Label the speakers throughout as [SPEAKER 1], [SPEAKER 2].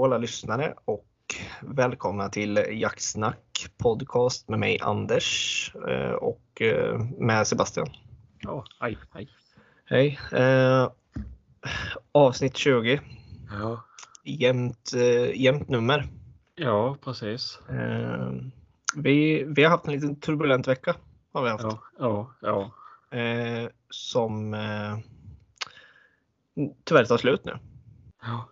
[SPEAKER 1] hallå alla lyssnare och välkomna till Jaktsnack podcast med mig Anders eh, och eh, med Sebastian.
[SPEAKER 2] Ja, hej, hej.
[SPEAKER 1] Hej. Eh, avsnitt 20.
[SPEAKER 2] Ja,
[SPEAKER 1] Jämnt, eh, jämnt nummer.
[SPEAKER 2] ja precis.
[SPEAKER 1] Eh, vi, vi har haft en liten turbulent vecka. Har vi haft.
[SPEAKER 2] Ja, ja, ja.
[SPEAKER 1] Eh, som tyvärr tar slut nu.
[SPEAKER 2] ja.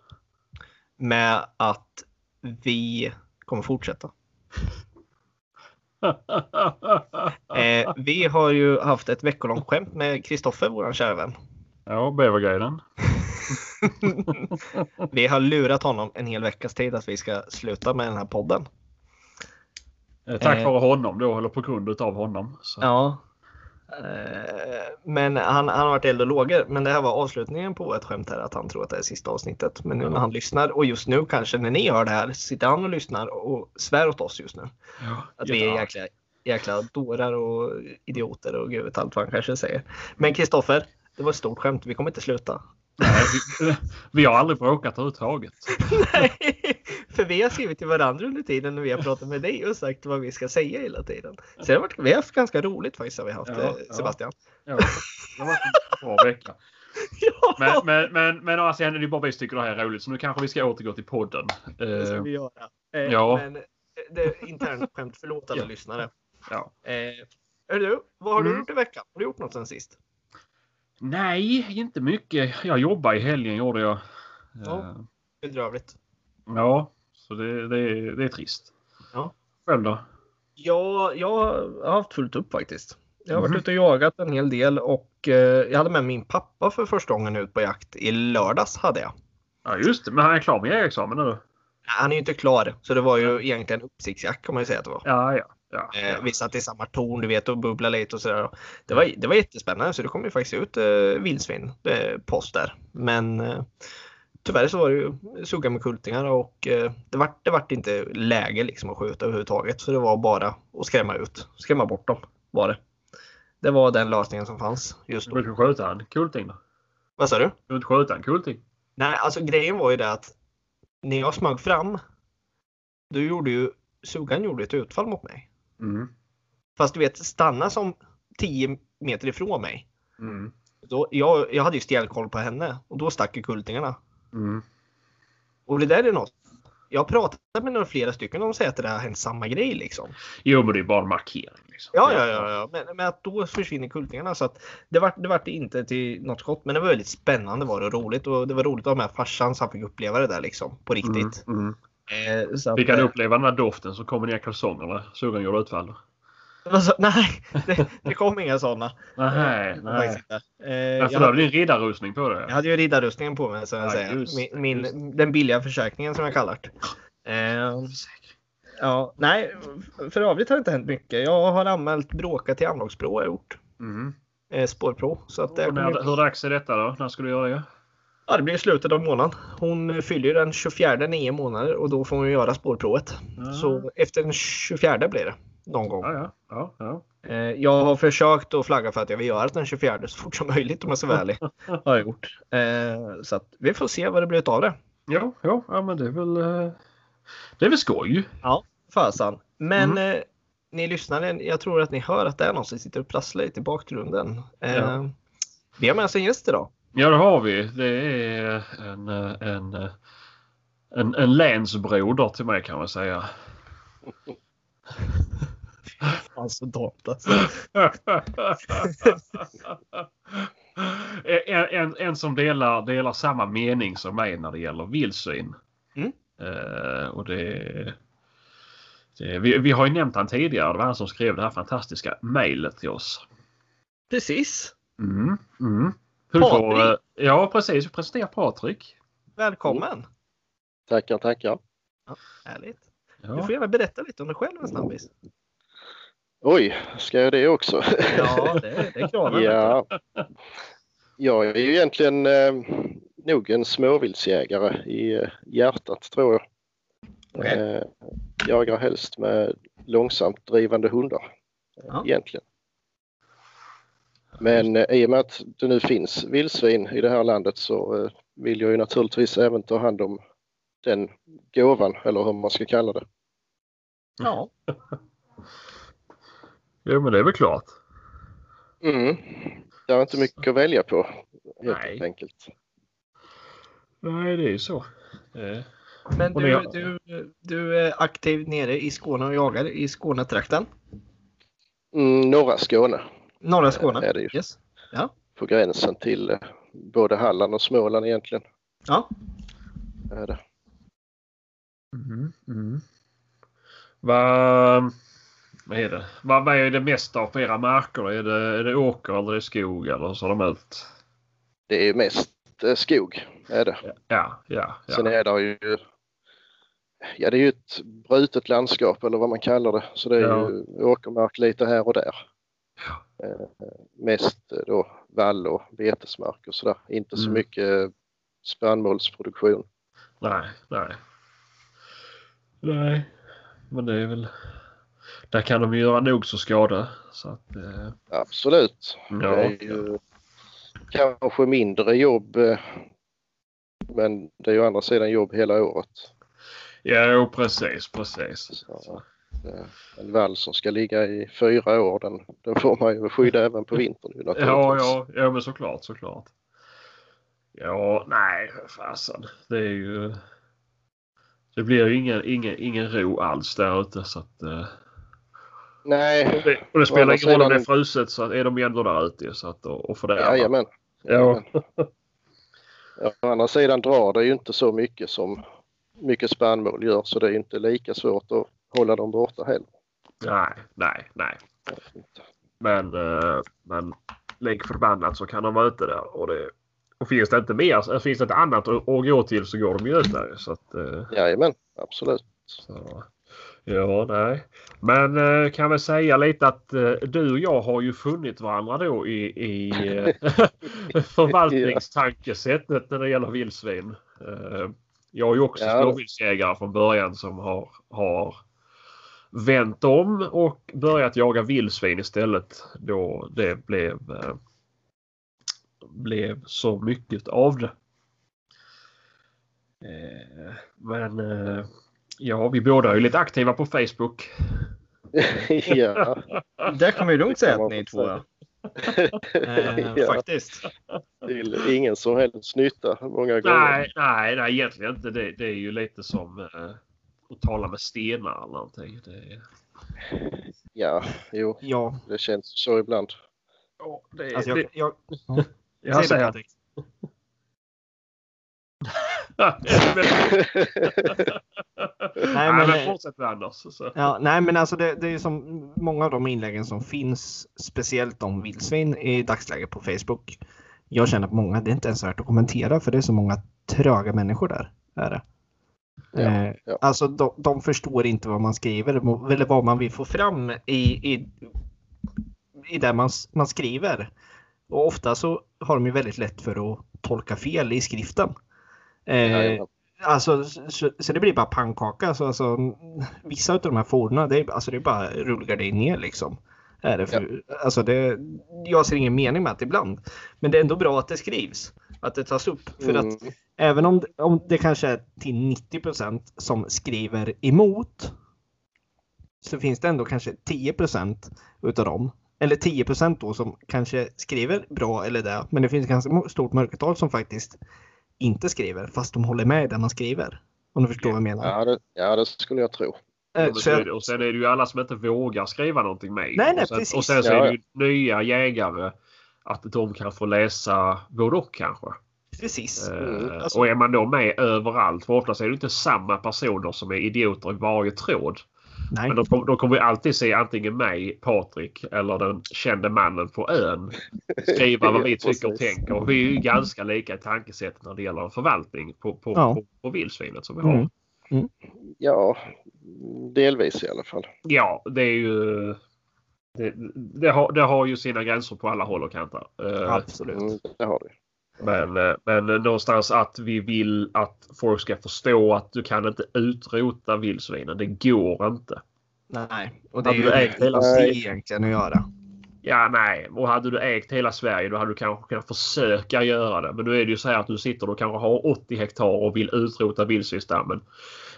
[SPEAKER 1] Med att vi kommer fortsätta. Eh, vi har ju haft ett veckolångt skämt med Kristoffer, vår kära vän.
[SPEAKER 2] ja, bäverguiden.
[SPEAKER 1] Vi har lurat honom en hel veckas tid att vi ska sluta med den här podden.
[SPEAKER 2] Eh, Tack
[SPEAKER 1] Eh.
[SPEAKER 2] vare honom då, eller på grund utav honom. Så.
[SPEAKER 1] Ja. Eh, Men han, han har varit eld och lågor. Men det här var avslutningen på ett skämt här att han tror att det är sista avsnittet. Men nu när han lyssnar och just nu kanske när ni hör det här sitter han och lyssnar och svär åt oss just nu.
[SPEAKER 2] Ja,
[SPEAKER 1] Att vi är jäkla, jäkla dårar och idioter och gud vet allt vad han kanske säger. Men Kristoffer, det var ett stort skämt. Vi kommer inte sluta.
[SPEAKER 2] Nej, vi, vi har aldrig bråkat överhuvudtaget.
[SPEAKER 1] Nej, för vi har skrivit till varandra under tiden när vi har pratat med dig och sagt vad vi ska säga hela tiden. Så det har varit, vi har haft ganska roligt faktiskt har vi haft
[SPEAKER 2] Ja,
[SPEAKER 1] eh,
[SPEAKER 2] ja.
[SPEAKER 1] Sebastian.
[SPEAKER 2] Ja, det har varit en bra vecka.
[SPEAKER 1] Ja,
[SPEAKER 2] Men, men, men, men å andra sidan är det ju bara vi tycker det här är roligt, så nu kanske vi ska återgå till podden.
[SPEAKER 1] det ska
[SPEAKER 2] Eh,
[SPEAKER 1] vi göra. Eh,
[SPEAKER 2] ja.
[SPEAKER 1] Men det är internt skämt, förlåt alla
[SPEAKER 2] Ja.
[SPEAKER 1] lyssnare.
[SPEAKER 2] ja.
[SPEAKER 1] Eh, du, vad har du
[SPEAKER 2] Mm.
[SPEAKER 1] gjort i veckan? Har du gjort något sen sist?
[SPEAKER 2] Nej, inte mycket. Jag jobbade i helgen gjorde jag.
[SPEAKER 1] Ja.
[SPEAKER 2] Eh,
[SPEAKER 1] Bedrövligt.
[SPEAKER 2] ja så det, det, är- det är trist.
[SPEAKER 1] Ja.
[SPEAKER 2] Själv då?
[SPEAKER 1] Ja, jag har haft fullt upp faktiskt. Jag har varit
[SPEAKER 2] Mhm.
[SPEAKER 1] ute och jagat en hel del och eh, jag hade med min pappa för första gången ut på jakt. I lördags hade jag.
[SPEAKER 2] Ja just det, men han är klar med jägarexamen nu?
[SPEAKER 1] Han är ju inte klar, så det var ju egentligen uppsiktsjakt kan man ju säga att det var.
[SPEAKER 2] Ja, ja. Ja,
[SPEAKER 1] Eh,
[SPEAKER 2] ja.
[SPEAKER 1] vi satt i samma torn, du vet, och bubblade lite och sådär. Det var, det var jättespännande, så det kom ju faktiskt ut eh, vildsvin, eh, post där. Men eh, tyvärr så var det ju sugga med kultingar och eh, det vart det vart inte läge liksom att skjuta överhuvudtaget. Så det var bara att skrämma ut, skrämma bort dem var det. Det var den lösningen som fanns just
[SPEAKER 2] Du
[SPEAKER 1] då.
[SPEAKER 2] vill inte skjuta en kulting då?
[SPEAKER 1] Vad sa du?
[SPEAKER 2] Du inte skjuta en kulting?
[SPEAKER 1] Nej, alltså grejen var ju det att när jag smög fram, då gjorde ju suggan gjorde ett utfall mot mig.
[SPEAKER 2] Mm.
[SPEAKER 1] Fast du vet, stanna som 10 meter ifrån mig.
[SPEAKER 2] Mm.
[SPEAKER 1] Då, jag, jag hade ju stenkoll på henne och då stack ju kultingarna.
[SPEAKER 2] Mm.
[SPEAKER 1] Och det där är något. Jag har pratat med några flera stycken och de säger att det har hänt samma grej liksom.
[SPEAKER 2] Jo, men det är bara en markering. Liksom.
[SPEAKER 1] Ja, ja, ja, ja. Men, men att då försvinner kultingarna så att det vart det vart inte till något skott. Men det var väldigt spännande var det och roligt och det var roligt att ha med farsan så han fick uppleva det där liksom på riktigt.
[SPEAKER 2] Mm. Mm.
[SPEAKER 1] Eh,
[SPEAKER 2] Vi kan
[SPEAKER 1] eh,
[SPEAKER 2] uppleva den här doften som kommer ner i kalsongerna. Sugen gjorde utfall. då.
[SPEAKER 1] Alltså, nej, det, det kom inga sådana.
[SPEAKER 2] Nej, nej.
[SPEAKER 1] Eh,
[SPEAKER 2] Men
[SPEAKER 1] jag, hade,
[SPEAKER 2] en riddarrustning på det.
[SPEAKER 1] jag hade ju riddarrustningen på mig så jag
[SPEAKER 2] Ja,
[SPEAKER 1] säger. Min, min, den billiga försäkringen som jag kallar det. Eh, ja, nej, för övrigt har det inte hänt mycket. Jag har anmält bråka till anlagsprov jag gjort.
[SPEAKER 2] Mm.
[SPEAKER 1] Eh, spårprov. Så att det,
[SPEAKER 2] när, hur dags är detta då? När ska du göra det?
[SPEAKER 1] Ja, det blir i slutet av månaden. Hon fyller den 24 nio månader och då får hon göra spårprovet.
[SPEAKER 2] Ja.
[SPEAKER 1] Så efter den 24 blir det. Någon gång.
[SPEAKER 2] Ja, ja. ja, ja.
[SPEAKER 1] Eh, Jag har försökt att flagga för att jag vill göra den 24 så fort som möjligt om jag ska vara ärlig. Har jag gjort. Eh, Så att vi får se vad det blir av det.
[SPEAKER 2] Jo, jo, ja, men det är väl... eh, Det är väl skoj.
[SPEAKER 1] Ja, fasan. Men
[SPEAKER 2] Mm.
[SPEAKER 1] eh, ni lyssnare, jag tror att ni hör att det är någon som sitter och prasslar lite i bakgrunden. Eh,
[SPEAKER 2] Ja.
[SPEAKER 1] Vi har med oss en gäst idag.
[SPEAKER 2] Ja, det har vi. Det är en, en, en, en länsbroder till mig kan man säga.
[SPEAKER 1] Alltså dumt alltså.
[SPEAKER 2] en, en, en som delar, delar samma mening som mig när det gäller vildsvin.
[SPEAKER 1] Mm.
[SPEAKER 2] Eh, och det, det, vi, vi har ju nämnt han tidigare. Det var han som skrev det här fantastiska mejlet till oss.
[SPEAKER 1] Precis.
[SPEAKER 2] Mm, mm. Du får,
[SPEAKER 1] Patrik.
[SPEAKER 2] eh, ja, precis. Vi presenterar Patrik.
[SPEAKER 1] Välkommen.
[SPEAKER 3] Tackar, tackar.
[SPEAKER 1] Härligt. Du
[SPEAKER 2] Ja.
[SPEAKER 1] får gärna berätta lite om dig själv en snabbis.
[SPEAKER 3] Oj, ska jag det också?
[SPEAKER 1] Ja, det, det är kraven.
[SPEAKER 3] ja. Jag är ju egentligen eh, nog en småviltsjägare i eh, hjärtat tror jag.
[SPEAKER 1] Okej.
[SPEAKER 3] Eh, jagar helst med långsamt drivande hundar.
[SPEAKER 1] Ja.
[SPEAKER 3] Egentligen. Men eh, i och med att det nu finns vildsvin i det här landet så eh, vill jag ju naturligtvis även ta hand om den gåvan eller hur man ska kalla det.
[SPEAKER 1] Ja.
[SPEAKER 2] Jo men det är väl klart.
[SPEAKER 3] Mm. Det är inte mycket att välja på helt
[SPEAKER 2] Nej.
[SPEAKER 3] enkelt.
[SPEAKER 2] Nej det är ju så. Eh,
[SPEAKER 1] Men du, du, du är aktiv nere i Skåne och jagar i Skånetrakten.
[SPEAKER 3] Mm, norra Skåne
[SPEAKER 1] Norra Skåne.
[SPEAKER 3] är det ju.
[SPEAKER 1] Yes.
[SPEAKER 3] På gränsen till eh, både Halland och Småland egentligen.
[SPEAKER 1] Ja.
[SPEAKER 3] Är det.
[SPEAKER 2] Mm, mm. Vad, vad är det? Vad, vad är det mesta på era marker? Är det, är det åker eller är det skog eller så de
[SPEAKER 3] det är mest eh, skog. Är det.
[SPEAKER 2] Ja, ja, ja.
[SPEAKER 3] Sen är det ju Ja, det är ju ett brutet landskap eller vad man kallar det. Så det är
[SPEAKER 2] Ja.
[SPEAKER 3] ju åkermark lite här och där. Eh, mest eh, då vall och betesmark och sådär. Inte så
[SPEAKER 2] Mm.
[SPEAKER 3] mycket spannmålsproduktion.
[SPEAKER 2] Nej, nej. Nej, men det är väl... Där kan de ju göra nog så skada. Så att, eh,
[SPEAKER 3] Absolut.
[SPEAKER 2] ja,
[SPEAKER 3] Det är ju kanske mindre jobb eh, men det är ju å andra sidan jobb hela året.
[SPEAKER 2] ja, precis, precis.
[SPEAKER 3] Så, eh, en vall som ska ligga i fyra år den, den får man ju skydda även på vintern.
[SPEAKER 2] Ja, ja, ja, men såklart, såklart. Ja, nej, fasen. Det är ju... Det blir ju ingen, ingen, ingen ro alls där ute så att... eh,
[SPEAKER 3] Nej,
[SPEAKER 2] det, och det spelar ingen roll om det är fruset så är de ändå där ute så att och, och för det.
[SPEAKER 3] jajamän.
[SPEAKER 2] Ja.
[SPEAKER 3] Ja, Å andra sidan drar det ju inte så mycket som mycket spannmål gör så det är inte lika svårt att hålla dem borta heller.
[SPEAKER 2] Nej, nej, nej. Men, eh, men lik förbannat så kan de vara ute där och det och finns det inte mer, eh, finns det inte annat att, att gå till så går de ju ut där. Så att, eh,
[SPEAKER 3] Jajamän, absolut.
[SPEAKER 2] så, ja, nej. Men eh, kan väl säga lite att eh, du och jag har ju funnit varandra då i, i eh, förvaltningstankesättet när det gäller vildsvin. Eh, jag är ju också
[SPEAKER 3] Ja.
[SPEAKER 2] småviltsjägare från början som har, har vänt om och börjat jaga vildsvin istället då det blev, eh, blev så mycket av det. Eh, men eh, ja, vi båda är ju lite aktiva på Facebook.
[SPEAKER 3] ja.
[SPEAKER 1] Där kan man ju lugnt säga att ni
[SPEAKER 3] få
[SPEAKER 1] två är. Eh,
[SPEAKER 3] Ja.
[SPEAKER 1] Faktiskt.
[SPEAKER 3] Till ingen som helst nytta många gånger.
[SPEAKER 2] Nej, nej, nej, egentligen inte. Det, det är ju lite som eh, att tala med stenar eller någonting. Det, är-
[SPEAKER 3] Ja, jo,
[SPEAKER 1] Ja,
[SPEAKER 3] det känns så ibland.
[SPEAKER 2] ja, det,
[SPEAKER 1] alltså
[SPEAKER 2] det,
[SPEAKER 1] jag... jag
[SPEAKER 2] jag
[SPEAKER 1] säg det,
[SPEAKER 2] säger
[SPEAKER 1] Patrik.
[SPEAKER 2] Nej,
[SPEAKER 1] Nej,
[SPEAKER 2] men,
[SPEAKER 1] men-
[SPEAKER 2] fortsätt med Anders. Så.
[SPEAKER 1] Ja, nej, men alltså det, det är som många av de inläggen som finns, speciellt om vildsvin i dagsläget på Facebook. Jag känner att många, det är inte ens värt att kommentera för det är så många tröga människor där. Är det.
[SPEAKER 3] Ja,
[SPEAKER 1] Eh,
[SPEAKER 3] ja.
[SPEAKER 1] Alltså de, de förstår inte vad man skriver eller vad man vill få fram i, i, i det man, man skriver. Och ofta så har de ju väldigt lätt för att tolka fel i skriften. Eh,
[SPEAKER 3] Jajamän.
[SPEAKER 1] Alltså, så, så det blir bara pannkaka. Så, alltså, vissa av de här formerna, det är, alltså, det är bara rullgardiner liksom. Är det för, alltså det, jag ser ingen mening med det ibland. Men det är ändå bra att det skrivs. Att det tas upp. För
[SPEAKER 3] Mm.
[SPEAKER 1] att även om, om det kanske är till 90% som skriver emot. Så finns det ändå kanske 10% utav dem. Eller 10 då som kanske skriver bra eller det. Men det finns ganska stort mörkertal som faktiskt inte skriver fast de håller med i det man skriver. Om du förstår vad jag menar.
[SPEAKER 3] Ja, det, ja, det skulle jag tro.
[SPEAKER 1] Eh, så jag-
[SPEAKER 2] och sen är det ju alla som inte vågar skriva någonting med.
[SPEAKER 1] Nej, nej,
[SPEAKER 2] och sen,
[SPEAKER 1] precis.
[SPEAKER 2] Och sen så är det ju nya jägare. Att de kan få läsa både och kanske.
[SPEAKER 1] Precis.
[SPEAKER 3] Mm,
[SPEAKER 2] Eh,
[SPEAKER 1] alltså-
[SPEAKER 2] Och är man då med överallt. För oftast är det inte samma personer som är idioter i varje tråd.
[SPEAKER 1] Nej.
[SPEAKER 2] Men då, då kommer vi alltid se antingen mig, Patrik eller den kände mannen på ön skriva vad vi tycker och tänker. Och vi är ju ganska lika i tankesättet när det gäller förvaltning på, på,
[SPEAKER 1] Ja.
[SPEAKER 2] på, på vildsvinet som vi har.
[SPEAKER 1] Mm.
[SPEAKER 3] Ja, delvis i alla fall.
[SPEAKER 2] Ja, det är ju... Det, det, har, det har ju sina gränser på alla håll och kanter. Eh,
[SPEAKER 1] Absolut.
[SPEAKER 3] Mm, det har du.
[SPEAKER 2] Men, eh, men någonstans att vi vill att folk ska förstå att du kan inte utrota vildsvinen. Det går inte.
[SPEAKER 1] Nej. Och det är ju
[SPEAKER 2] du ägt hela
[SPEAKER 1] det
[SPEAKER 3] Nej.
[SPEAKER 1] egentligen att göra.
[SPEAKER 2] Ja, nej. Och hade du ägt hela Sverige då hade du kanske kunnat försöka göra det. Men nu är det ju så här att du sitter och kanske har 80 hektar och vill utrota vildsvinsstammen.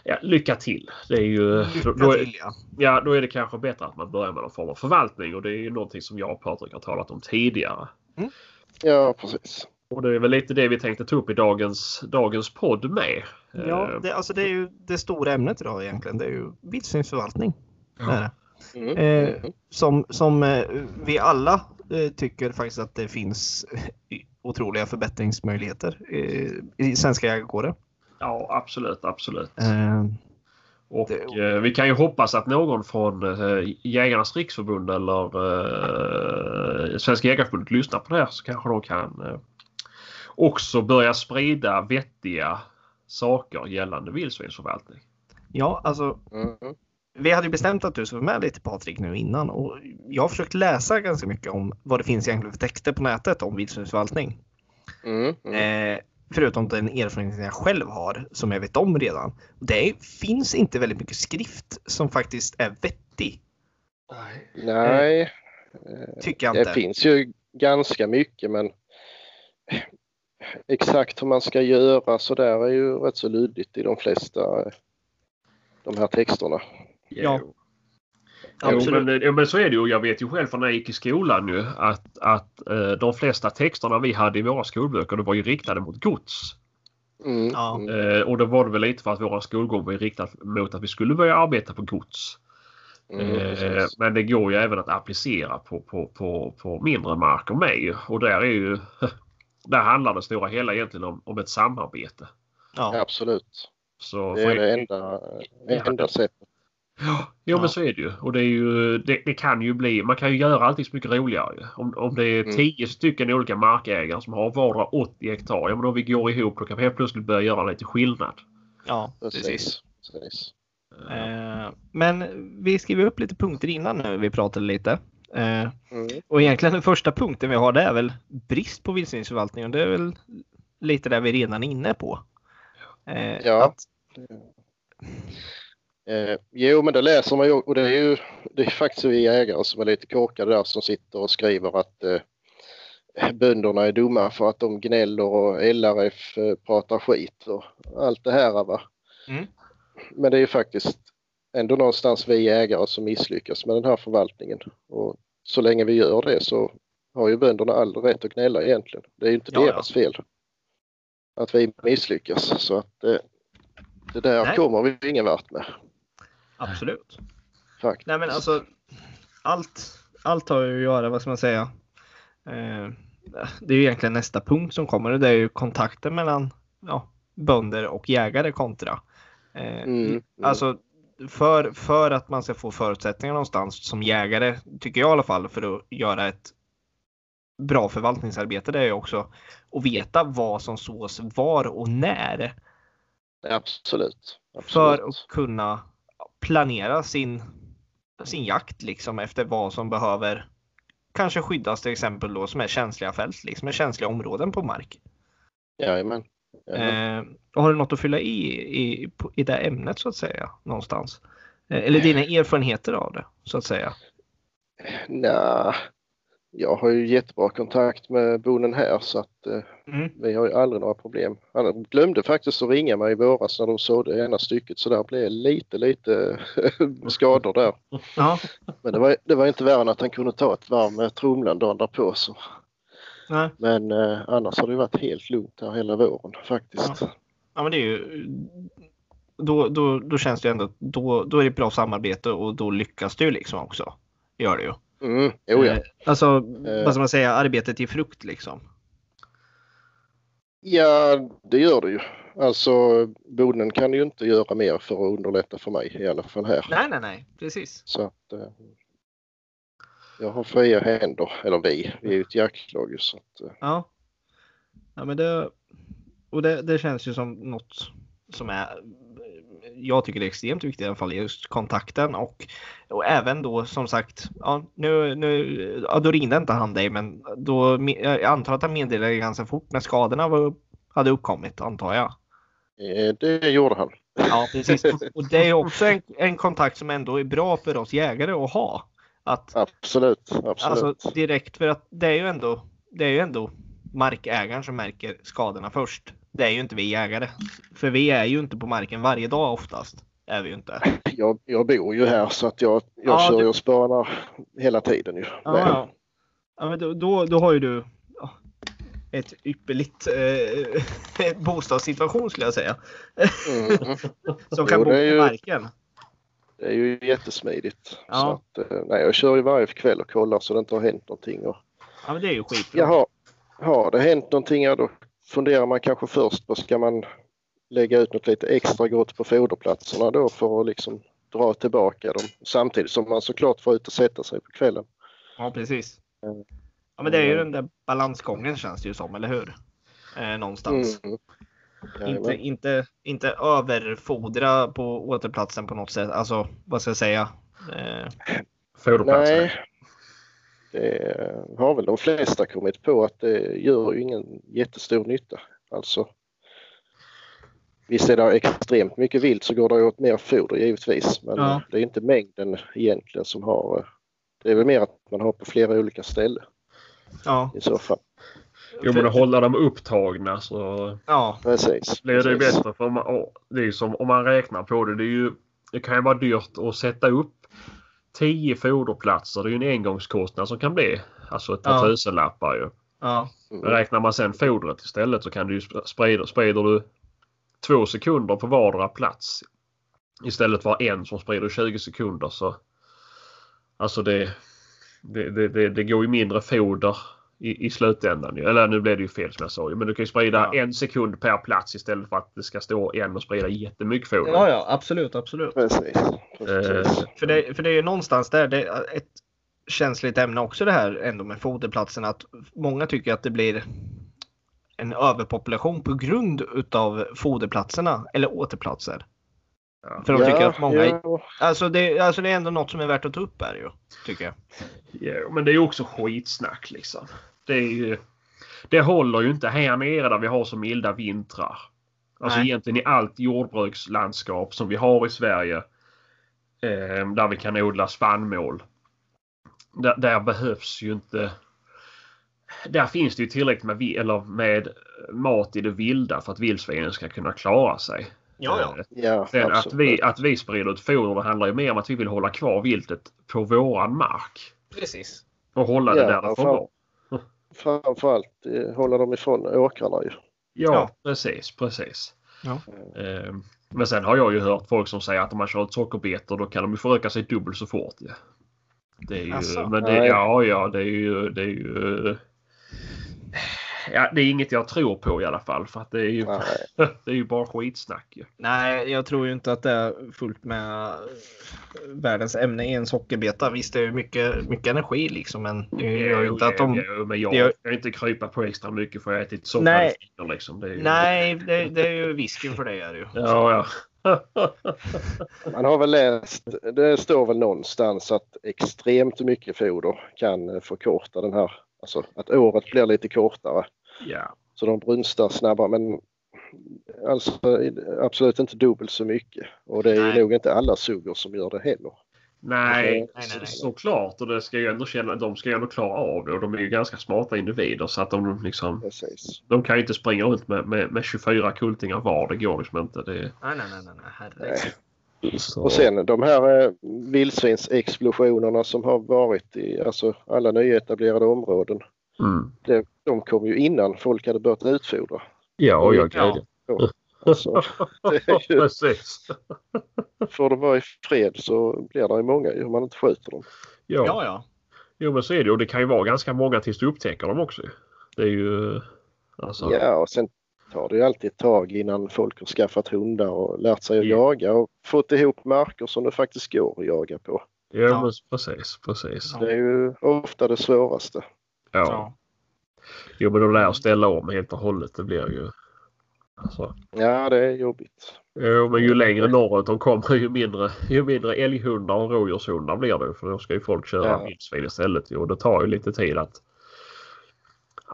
[SPEAKER 2] Ja, lycka till! Det är ju...
[SPEAKER 1] Lycka
[SPEAKER 2] då,
[SPEAKER 1] till ja.
[SPEAKER 2] ja, då är det kanske bättre att man börjar med någon form av förvaltning och det är ju någonting som jag och Patrik har talat om tidigare.
[SPEAKER 3] Ja, precis.
[SPEAKER 2] Och det är väl lite det vi tänkte ta upp i dagens, dagens podd med.
[SPEAKER 1] Ja,
[SPEAKER 2] Eh,
[SPEAKER 1] det, alltså det är ju det stora ämnet idag egentligen. Det är ju vildsvinsförvaltning.
[SPEAKER 2] Ja.
[SPEAKER 3] Mm.
[SPEAKER 1] Eh, som, som eh, vi alla eh, tycker faktiskt att det finns eh, otroliga förbättringsmöjligheter eh, i svenska jägarkårer.
[SPEAKER 2] ja, absolut, absolut.
[SPEAKER 1] Eh,
[SPEAKER 2] Och
[SPEAKER 1] Det-
[SPEAKER 2] eh, vi kan ju hoppas att någon från eh, Jägarnas riksförbund eller eh, Svenska Jägareförbundet lyssnar på det här så kanske de kan eh, också börja sprida vettiga saker gällande vildsvinsförvaltning.
[SPEAKER 1] ja, alltså
[SPEAKER 3] Mm.
[SPEAKER 1] vi hade ju bestämt att du skulle vara med lite Patrik nu innan och jag har försökt läsa ganska mycket om vad det finns egentligen för texter på nätet om vildsvinsförvaltning.
[SPEAKER 3] Mm. Mm.
[SPEAKER 1] Eh, förutom den erfarenheten jag själv har som jag vet om redan. Det finns inte väldigt mycket skrift som faktiskt är vettig.
[SPEAKER 3] Nej,
[SPEAKER 1] Tycker jag
[SPEAKER 3] det
[SPEAKER 1] inte.
[SPEAKER 3] finns ju ganska mycket men exakt hur man ska göra så där är ju rätt så luddigt i de flesta de här texterna.
[SPEAKER 1] Ja.
[SPEAKER 2] Jo.
[SPEAKER 1] Absolut.
[SPEAKER 2] Jo, men, men så är det ju. Jag vet ju själv från när jag gick i skolan nu att, att eh, de flesta texterna vi hade i våra skolböcker det var ju riktade mot gods.
[SPEAKER 3] Mm.
[SPEAKER 1] Ja.
[SPEAKER 2] Eh, och då var det väl lite för att våra skolgång var riktad mot att vi skulle börja arbeta på gods.
[SPEAKER 3] Mm,
[SPEAKER 2] Eh, men det går ju även att applicera på, på, på, på mindre marker med ju. Och där är ju där handlar det stora hela egentligen om, om ett samarbete.
[SPEAKER 1] Ja.
[SPEAKER 3] Absolut.
[SPEAKER 2] Så
[SPEAKER 3] Det är det enda, enda sättet.
[SPEAKER 2] Ja, jo,
[SPEAKER 1] Ja.
[SPEAKER 2] men så är det ju. Och det, är ju, det, det kan ju bli, man kan ju göra allting så mycket roligare. ju. Om, om det är
[SPEAKER 3] Mm.
[SPEAKER 2] 10 stycken olika markägare som har vardera 80 hektar, ja men om vi går ihop då kan vi helt plötsligt börja göra lite skillnad.
[SPEAKER 1] ja, precis.
[SPEAKER 3] Precis. precis.
[SPEAKER 1] Eh, men vi skriver upp lite punkter innan nu vi pratade lite. Eh,
[SPEAKER 3] Mm.
[SPEAKER 1] och egentligen den första punkten vi har det är väl brist på vildsvinsförvaltning och det är väl lite där vi redan är inne på. Eh,
[SPEAKER 3] Ja.
[SPEAKER 1] Att,
[SPEAKER 3] Eh, jo, men det läser man ju och det är ju det är faktiskt vi jägare som är lite korkade där som sitter och skriver att eh, bönderna är dumma för att de gnäller och LRF eh, pratar skit och allt det här. Va?
[SPEAKER 1] Mm.
[SPEAKER 3] Men det är ju faktiskt ändå någonstans vi jägare som misslyckas med den här förvaltningen. Och så länge vi gör det så har ju bönderna all rätt att gnälla egentligen. Det är ju inte
[SPEAKER 1] Ja, ja.
[SPEAKER 3] deras fel att vi misslyckas. Så att eh, det där
[SPEAKER 1] Nej.
[SPEAKER 3] kommer vi ingen vart med.
[SPEAKER 1] absolut.
[SPEAKER 3] Faktiskt.
[SPEAKER 1] Nej men alltså allt, allt har ju att göra, vad ska man säga? Eh, det är ju egentligen nästa punkt som kommer och det är ju kontakten mellan ja, bönder och jägare kontra. Eh,
[SPEAKER 3] Mm, mm.
[SPEAKER 1] Alltså för, för att man ska få förutsättningar någonstans som jägare, tycker jag i alla fall, för att göra ett bra förvaltningsarbete, det är ju också att veta vad som sås var och när.
[SPEAKER 3] Absolut.
[SPEAKER 1] För
[SPEAKER 3] Absolut.
[SPEAKER 1] att kunna planera sin, sin jakt liksom efter vad som behöver kanske skyddas till exempel då som är känsliga fält, liksom är känsliga områden på mark.
[SPEAKER 3] Jajamän.
[SPEAKER 1] Eh, och har du något att fylla i, i i det ämnet så att säga någonstans? Eh, eller dina erfarenheter av det så att säga?
[SPEAKER 3] Nja, jag har ju jättebra kontakt med bonden här så att eh,
[SPEAKER 1] Mm.
[SPEAKER 3] vi har ju aldrig några problem. Han glömde faktiskt att ringa mig i våras när de såg det ena stycket så där blev lite, lite skador där.
[SPEAKER 1] Ja,
[SPEAKER 3] Men det var, det var inte värre än att han kunde ta ett varv med trumlan dagen därpå. Så.
[SPEAKER 1] Nej.
[SPEAKER 3] Men eh, annars har det varit helt lugnt här hela våren faktiskt.
[SPEAKER 1] ja men det är ju då, då, då känns det ändå då, då är det bra samarbete och då lyckas ju liksom också. Gör det ju.
[SPEAKER 3] Mm, jo, ja.
[SPEAKER 1] Eh, alltså,
[SPEAKER 3] Eh.
[SPEAKER 1] vad ska man säga, arbetet i frukt liksom.
[SPEAKER 3] Ja, det gör det ju. Alltså bonden kan ju inte göra mer för att underlätta för mig i alla fall här.
[SPEAKER 1] Nej, nej, nej, precis.
[SPEAKER 3] Så att eh, jag har fria händer, eller vi, vi är ju ett jaktlag så att, eh,
[SPEAKER 1] Ja. Ja, men det, och det, det känns ju som något som är, jag tycker det är extremt viktigt i alla fall, just kontakten och, och även då som sagt, ja, nu, nu, ja, då ringde inte han dig, men då, jag antar att han meddelade ganska fort när skadorna var, hade uppkommit, antar jag.
[SPEAKER 3] eh, det gjorde han.
[SPEAKER 1] Ja, precis. Och- Och det är också en, en kontakt som ändå är bra för oss jägare att ha. Att,
[SPEAKER 3] Absolut, absolut.
[SPEAKER 1] alltså direkt för att det är ju ändå, det är ju ändå markägaren som märker skadorna först. Det är ju inte vi jägare. För vi är ju inte på marken varje dag oftast. Är vi ju inte.
[SPEAKER 3] jag, jag bor ju här så att jag, jag
[SPEAKER 1] Ja,
[SPEAKER 3] kör
[SPEAKER 1] du-
[SPEAKER 3] och spanar hela tiden ju.
[SPEAKER 1] Ja, ja. ja men då, då, då har ju du ett ypperligt eh, bostadssituation skulle jag säga.
[SPEAKER 3] Mm.
[SPEAKER 1] Som kan
[SPEAKER 3] Jo,
[SPEAKER 1] bo på
[SPEAKER 3] ju-
[SPEAKER 1] marken.
[SPEAKER 3] Det är ju jättesmidigt.
[SPEAKER 1] Ja.
[SPEAKER 3] Så att, eh, nej, jag kör ju varje kväll och kollar så det inte har hänt någonting. Och,
[SPEAKER 1] Ja men det är ju skitbra.
[SPEAKER 3] jaha, har det hänt någonting ja, då funderar man kanske först på ska man lägga ut något lite extra gott på foderplatserna då för att liksom dra tillbaka dem samtidigt som man såklart får ut och sätta sig på kvällen.
[SPEAKER 1] Ja precis.
[SPEAKER 3] Mm.
[SPEAKER 1] Ja men det är ju den där balansgången känns det ju som, eller hur? Eh, någonstans.
[SPEAKER 3] Mm.
[SPEAKER 1] Inte,
[SPEAKER 3] Jajamän.
[SPEAKER 1] inte, inte överfodra på återplatsen på något sätt. Alltså vad ska jag säga? Eh,
[SPEAKER 2] Foderplatsen.
[SPEAKER 3] Nej, det har väl de flesta kommit på att det gör ju ingen jättestor nytta. Alltså, visst är det extremt mycket vilt så går det åt mer foder givetvis. Men
[SPEAKER 1] Ja.
[SPEAKER 3] det är inte mängden egentligen som har... eh, Det är väl mer att man har på flera olika ställen
[SPEAKER 1] ja.
[SPEAKER 3] i så fall.
[SPEAKER 2] Jo men att hålla dem upptagna så
[SPEAKER 1] Ja,
[SPEAKER 3] Precis.
[SPEAKER 2] blir det
[SPEAKER 3] precis.
[SPEAKER 2] bättre. För man, det är som om man räknar på det. Det, är ju, det kan ju vara dyrt att sätta upp 10 foderplatser. Det är ju en engångskostnad som kan bli alltså ett par
[SPEAKER 1] Ja.
[SPEAKER 2] tusenlappar ju.
[SPEAKER 1] ja,
[SPEAKER 3] Mm.
[SPEAKER 2] Räknar man sen fodret istället så kan du ju sprida, sprider du två sekunder på vardera plats istället för en som sprider 20 sekunder så alltså det, det, det, det, det går ju mindre foder i, i slutändan. Eller nu blev det ju fel som jag sa men du kan ju sprida
[SPEAKER 1] Ja.
[SPEAKER 2] en sekund per plats istället för att det ska stå en och sprida jättemycket foder.
[SPEAKER 1] ja, ja absolut, absolut.
[SPEAKER 3] Precis. precis.
[SPEAKER 2] Eh,
[SPEAKER 1] För det, för det är ju någonstans där, det är ett känsligt ämne också det här ändå med foderplatsen. Att många tycker att det blir en överpopulation på grund utav foderplatserna eller återplatser.
[SPEAKER 2] Ja.
[SPEAKER 1] För de tycker att många...
[SPEAKER 3] ja,
[SPEAKER 1] Alltså, det, alltså det är ändå något som är värt att ta upp här ju. Tycker jag.
[SPEAKER 2] Ja, men det är ju också skitsnack liksom. Det är ju... Det håller ju inte här nere där vi har så milda vintrar. Alltså
[SPEAKER 1] Nej.
[SPEAKER 2] egentligen i allt jordbrukslandskap som vi har i Sverige. Eh, där vi kan odla spannmål. Där, där behövs ju inte... Där finns det ju tillräckligt med, eller med mat i det vilda för att vildsvinen ska kunna klara sig.
[SPEAKER 1] Ja, ja.
[SPEAKER 2] Eh,
[SPEAKER 3] ja,
[SPEAKER 2] Sen att vi, att vi sprider ut foder det handlar ju mer om att vi vill hålla kvar viltet på våran mark.
[SPEAKER 1] Precis.
[SPEAKER 2] Och hålla det
[SPEAKER 3] Ja,
[SPEAKER 2] där det får vara.
[SPEAKER 3] Framförallt eh, hålla dem ifrån åkrarna ju.
[SPEAKER 2] Ja,
[SPEAKER 1] Ja.
[SPEAKER 2] precis, precis.
[SPEAKER 1] Ja.
[SPEAKER 2] Eh, Men sen har jag ju hört folk som säger att om man kör ett sockerbetor då kan de ju föröka sig dubbelt så fort. Ja. Det är ju,
[SPEAKER 1] Asså?
[SPEAKER 2] men det,
[SPEAKER 3] Nej.
[SPEAKER 2] ja, ja, det är ju, det är ju Ja, det är inget jag tror på i alla fall för att det är ju, det är ju bara skitsnack ju.
[SPEAKER 1] Nej, jag tror ju inte att det är fullt med världens ämne i en sockerbeta. Visst, det är ju mycket, mycket energi liksom, men det gör ju inte att de...
[SPEAKER 2] Jo, men jag
[SPEAKER 1] det gör-
[SPEAKER 2] ska inte krypa på extra mycket för att jag ätit soppa
[SPEAKER 1] Nej.
[SPEAKER 2] liksom. Det är ju,
[SPEAKER 1] Nej, det, det är ju visken för dig är det ju.
[SPEAKER 2] Ja, ja.
[SPEAKER 3] Man har väl läst, det står väl någonstans att extremt mycket foder kan förkorta den här, alltså att året blir lite kortare.
[SPEAKER 2] ja.
[SPEAKER 3] Så de brunstar snabbare men alltså absolut inte dubbelt så mycket. Och det är
[SPEAKER 1] Nej.
[SPEAKER 3] ju nog inte alla suggor som gör det heller.
[SPEAKER 2] Nej,
[SPEAKER 3] Nej,
[SPEAKER 1] nej,
[SPEAKER 2] så-
[SPEAKER 1] nej.
[SPEAKER 2] såklart. Och det ska ju ändå känna, de ska ju ändå klara av det. Och de är ju ganska smarta individer så att de liksom...
[SPEAKER 3] Precis.
[SPEAKER 2] De kan ju inte springa runt med, med, med 24 kultingar var. Det går liksom inte. Det,
[SPEAKER 1] Nej, nej, nej, nej, nej. herregud.
[SPEAKER 2] Så,
[SPEAKER 3] Och sen de här eh, vildsvinsexplosionerna som har varit i alltså alla nyetablerade områden.
[SPEAKER 2] mm.
[SPEAKER 3] Det, de kom ju innan folk hade börjat utfodra.
[SPEAKER 2] Ja, ja,
[SPEAKER 1] Ja.
[SPEAKER 2] gud.
[SPEAKER 3] Alltså, det är ju,
[SPEAKER 2] Precis.
[SPEAKER 3] får de vara i fred så blir det ju många ju om man inte skjuter dem.
[SPEAKER 2] Ja.
[SPEAKER 1] Ja, ja.
[SPEAKER 2] Jo, men så är det. Och det kan ju vara ganska många tills du upptäcker dem också. Det är ju... Alltså,
[SPEAKER 3] Ja, och sen tar det ju alltid ett tag innan folk har skaffat hundar och lärt sig att
[SPEAKER 2] Ja.
[SPEAKER 3] jaga och fått ihop marker som det faktiskt går att jaga på.
[SPEAKER 2] ja,
[SPEAKER 1] Ja.
[SPEAKER 2] precis. precis.
[SPEAKER 1] Ja.
[SPEAKER 3] Det är ju ofta det svåraste.
[SPEAKER 2] Ja.
[SPEAKER 1] Ja.
[SPEAKER 2] Jo, men att lära att ställa om helt och hållet. Det blir ju... Alltså,
[SPEAKER 3] Ja, det är jobbigt.
[SPEAKER 2] Jo, men ju längre norrut de kommer ju mindre, ju mindre älghundar och rådjurshundar blir det. För då ska ju folk köra
[SPEAKER 3] Ja.
[SPEAKER 2] vildsvin istället. ju, Och det tar ju lite tid att,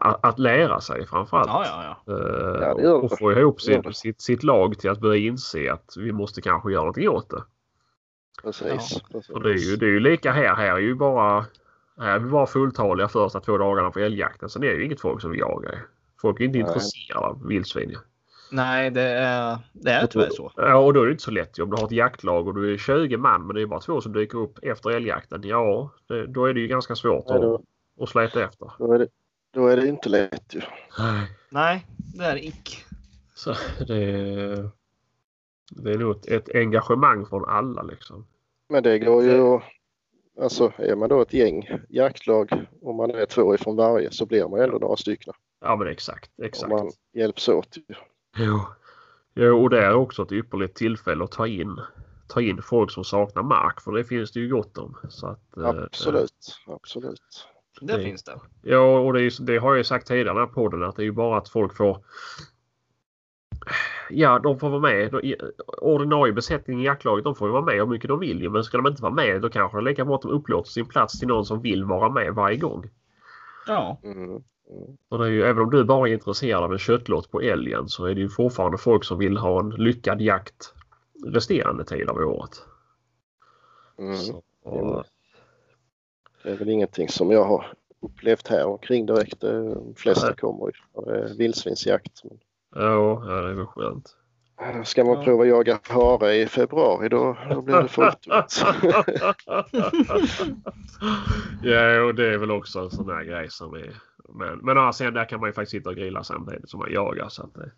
[SPEAKER 2] att, att lära sig framförallt.
[SPEAKER 1] Ja, ja, ja.
[SPEAKER 3] Gör
[SPEAKER 2] och få ihop
[SPEAKER 3] gör
[SPEAKER 2] sitt, sitt, sitt lag till att börja inse att vi måste kanske göra någonting åt det.
[SPEAKER 3] Precis.
[SPEAKER 2] Och det, är ju, det är ju lika här. Här är ju bara, här är vi bara fulltaliga första två dagarna på älgjakten. Sen är det ju inget folk som vill jaga. Folk är inte
[SPEAKER 3] Nej.
[SPEAKER 2] intresserade av vildsvin.
[SPEAKER 1] Nej, det är, det är tyvärr så.
[SPEAKER 2] Ja, och då är det inte så lätt. Om du har ett jaktlag och du är 20 man men det är bara två som dyker upp efter älgjakten. Ja, det, då är det ju ganska svårt
[SPEAKER 3] Nej,
[SPEAKER 2] att,
[SPEAKER 3] då,
[SPEAKER 2] att släta efter.
[SPEAKER 3] då, är det, då är det inte lätt ju.
[SPEAKER 1] Nej, det är ick.
[SPEAKER 2] Så det, det är nog ett, ett engagemang från alla liksom.
[SPEAKER 3] Men det går ju att- Alltså är man då ett gäng jaktlag om man är två ifrån varje så blir man ändå några stycken.
[SPEAKER 2] Ja men exakt.
[SPEAKER 3] Om
[SPEAKER 2] exakt.
[SPEAKER 3] man hjälps åt. ju.
[SPEAKER 2] Jo. jo, och det är också ett ypperligt tillfälle att ta in, ta in folk som saknar mark för det finns det ju gott om. Så att, eh,
[SPEAKER 3] Absolut.
[SPEAKER 1] Det
[SPEAKER 2] Det-
[SPEAKER 1] finns det.
[SPEAKER 2] Ja, och det, är, det har jag ju sagt tidigare i den här podden att det är ju bara att folk får Ja, de får vara med. De- Ordinarie besättning i jaktlaget de får ju vara med hur mycket de vill. Men ska de inte vara med då kanske det är lika bra att de upplåter sin plats till någon som vill vara med varje gång.
[SPEAKER 1] Ja.
[SPEAKER 3] Mm. Mm.
[SPEAKER 2] Och det är ju, även om du bara är intresserad av en köttlott på älgen så är det ju fortfarande folk som vill ha en lyckad jakt resterande tid av året.
[SPEAKER 3] Mm.
[SPEAKER 2] Så, och,
[SPEAKER 3] Det är väl ingenting som jag har upplevt här omkring direkt. De flesta
[SPEAKER 2] Nej.
[SPEAKER 3] kommer ju eh, vildsvinsjakt. Men
[SPEAKER 2] ja, ja, det är väl skönt.
[SPEAKER 3] Ska man
[SPEAKER 1] Ja.
[SPEAKER 3] prova jaga hare i februari då, då blir det fullt.
[SPEAKER 2] ja, och det är väl också en sån där grej som är... Men, men å andra sidan, där kan man ju faktiskt sitta och grilla samtidigt som man jagar. Så att det,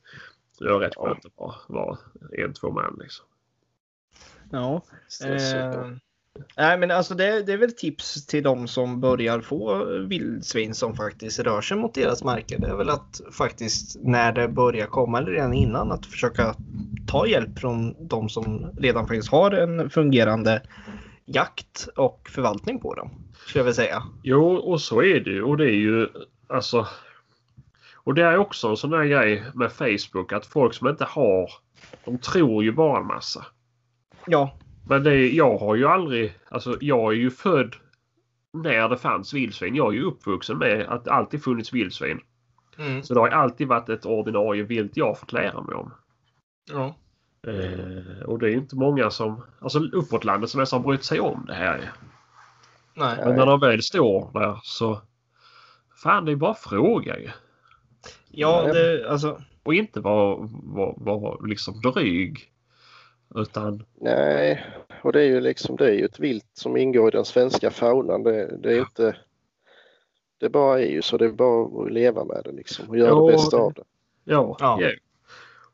[SPEAKER 2] det är rätt
[SPEAKER 3] Ja.
[SPEAKER 2] skönt att bara vara en, två man liksom.
[SPEAKER 1] Ja. Eh, nej, men alltså det, det är väl tips till de som börjar få vildsvin som faktiskt rör sig mot deras marker. Det är väl att faktiskt när det börjar komma eller redan innan att försöka ta hjälp från de som redan faktiskt har en fungerande jakt och förvaltning på dem. Skulle jag vilja säga.
[SPEAKER 2] Jo, och så är det ju. Och det är ju alltså... Och det är också en sån där grej med Facebook att folk som inte har... De tror ju bara en massa.
[SPEAKER 1] Ja,
[SPEAKER 2] Men det, jag har ju aldrig... Alltså jag är ju född när det fanns vildsvin. Jag är ju uppvuxen med att det alltid funnits vildsvin.
[SPEAKER 1] mm.
[SPEAKER 2] Så det har ju alltid varit ett ordinarie vilt jag har fått lära mig om.
[SPEAKER 1] ja.
[SPEAKER 2] Eh, och det är ju inte många som... Alltså uppåt landet som nästan brytt sig om det här.
[SPEAKER 1] Nej.
[SPEAKER 2] Men när de väl står där så... Fan, det är bara fråga ju.
[SPEAKER 1] Ja, det, alltså.
[SPEAKER 2] Och inte vara var, var liksom dryg. Utan
[SPEAKER 3] Nej, och det är ju liksom det är ju ett vilt som ingår i den svenska faunan. Det, det är inte... Det bara är ju så. Det är bara att leva med det liksom och göra
[SPEAKER 2] Ja,
[SPEAKER 3] det bästa av det.
[SPEAKER 2] ja,
[SPEAKER 1] Ja.
[SPEAKER 2] ja.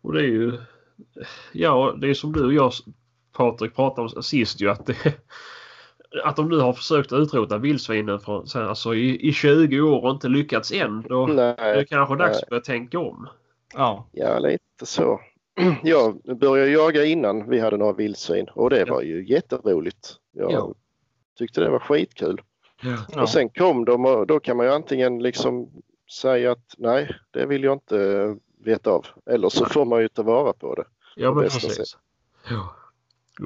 [SPEAKER 2] Och det är ju... Ja, det är som du och jag Patrik pratade om sist ju att det, att de nu har försökt utrota vildsvinen från, alltså, i, i 20 år och inte lyckats än. Då är det
[SPEAKER 3] Nej,
[SPEAKER 2] kanske dags
[SPEAKER 3] nej.
[SPEAKER 2] att börja tänka om.
[SPEAKER 1] Ja.
[SPEAKER 3] ja lite så. Jag började jaga innan vi hade några vildsvin och det
[SPEAKER 2] Ja.
[SPEAKER 3] var ju jätteroligt. Jag
[SPEAKER 2] Ja.
[SPEAKER 3] tyckte det var skitkul.
[SPEAKER 1] ja.
[SPEAKER 3] Och sen kom de och då kan man ju antingen liksom säga att nej, det vill jag inte veta av. Eller så får man ju ta vara på det.
[SPEAKER 2] Ja,
[SPEAKER 3] På
[SPEAKER 2] men precis. Ja.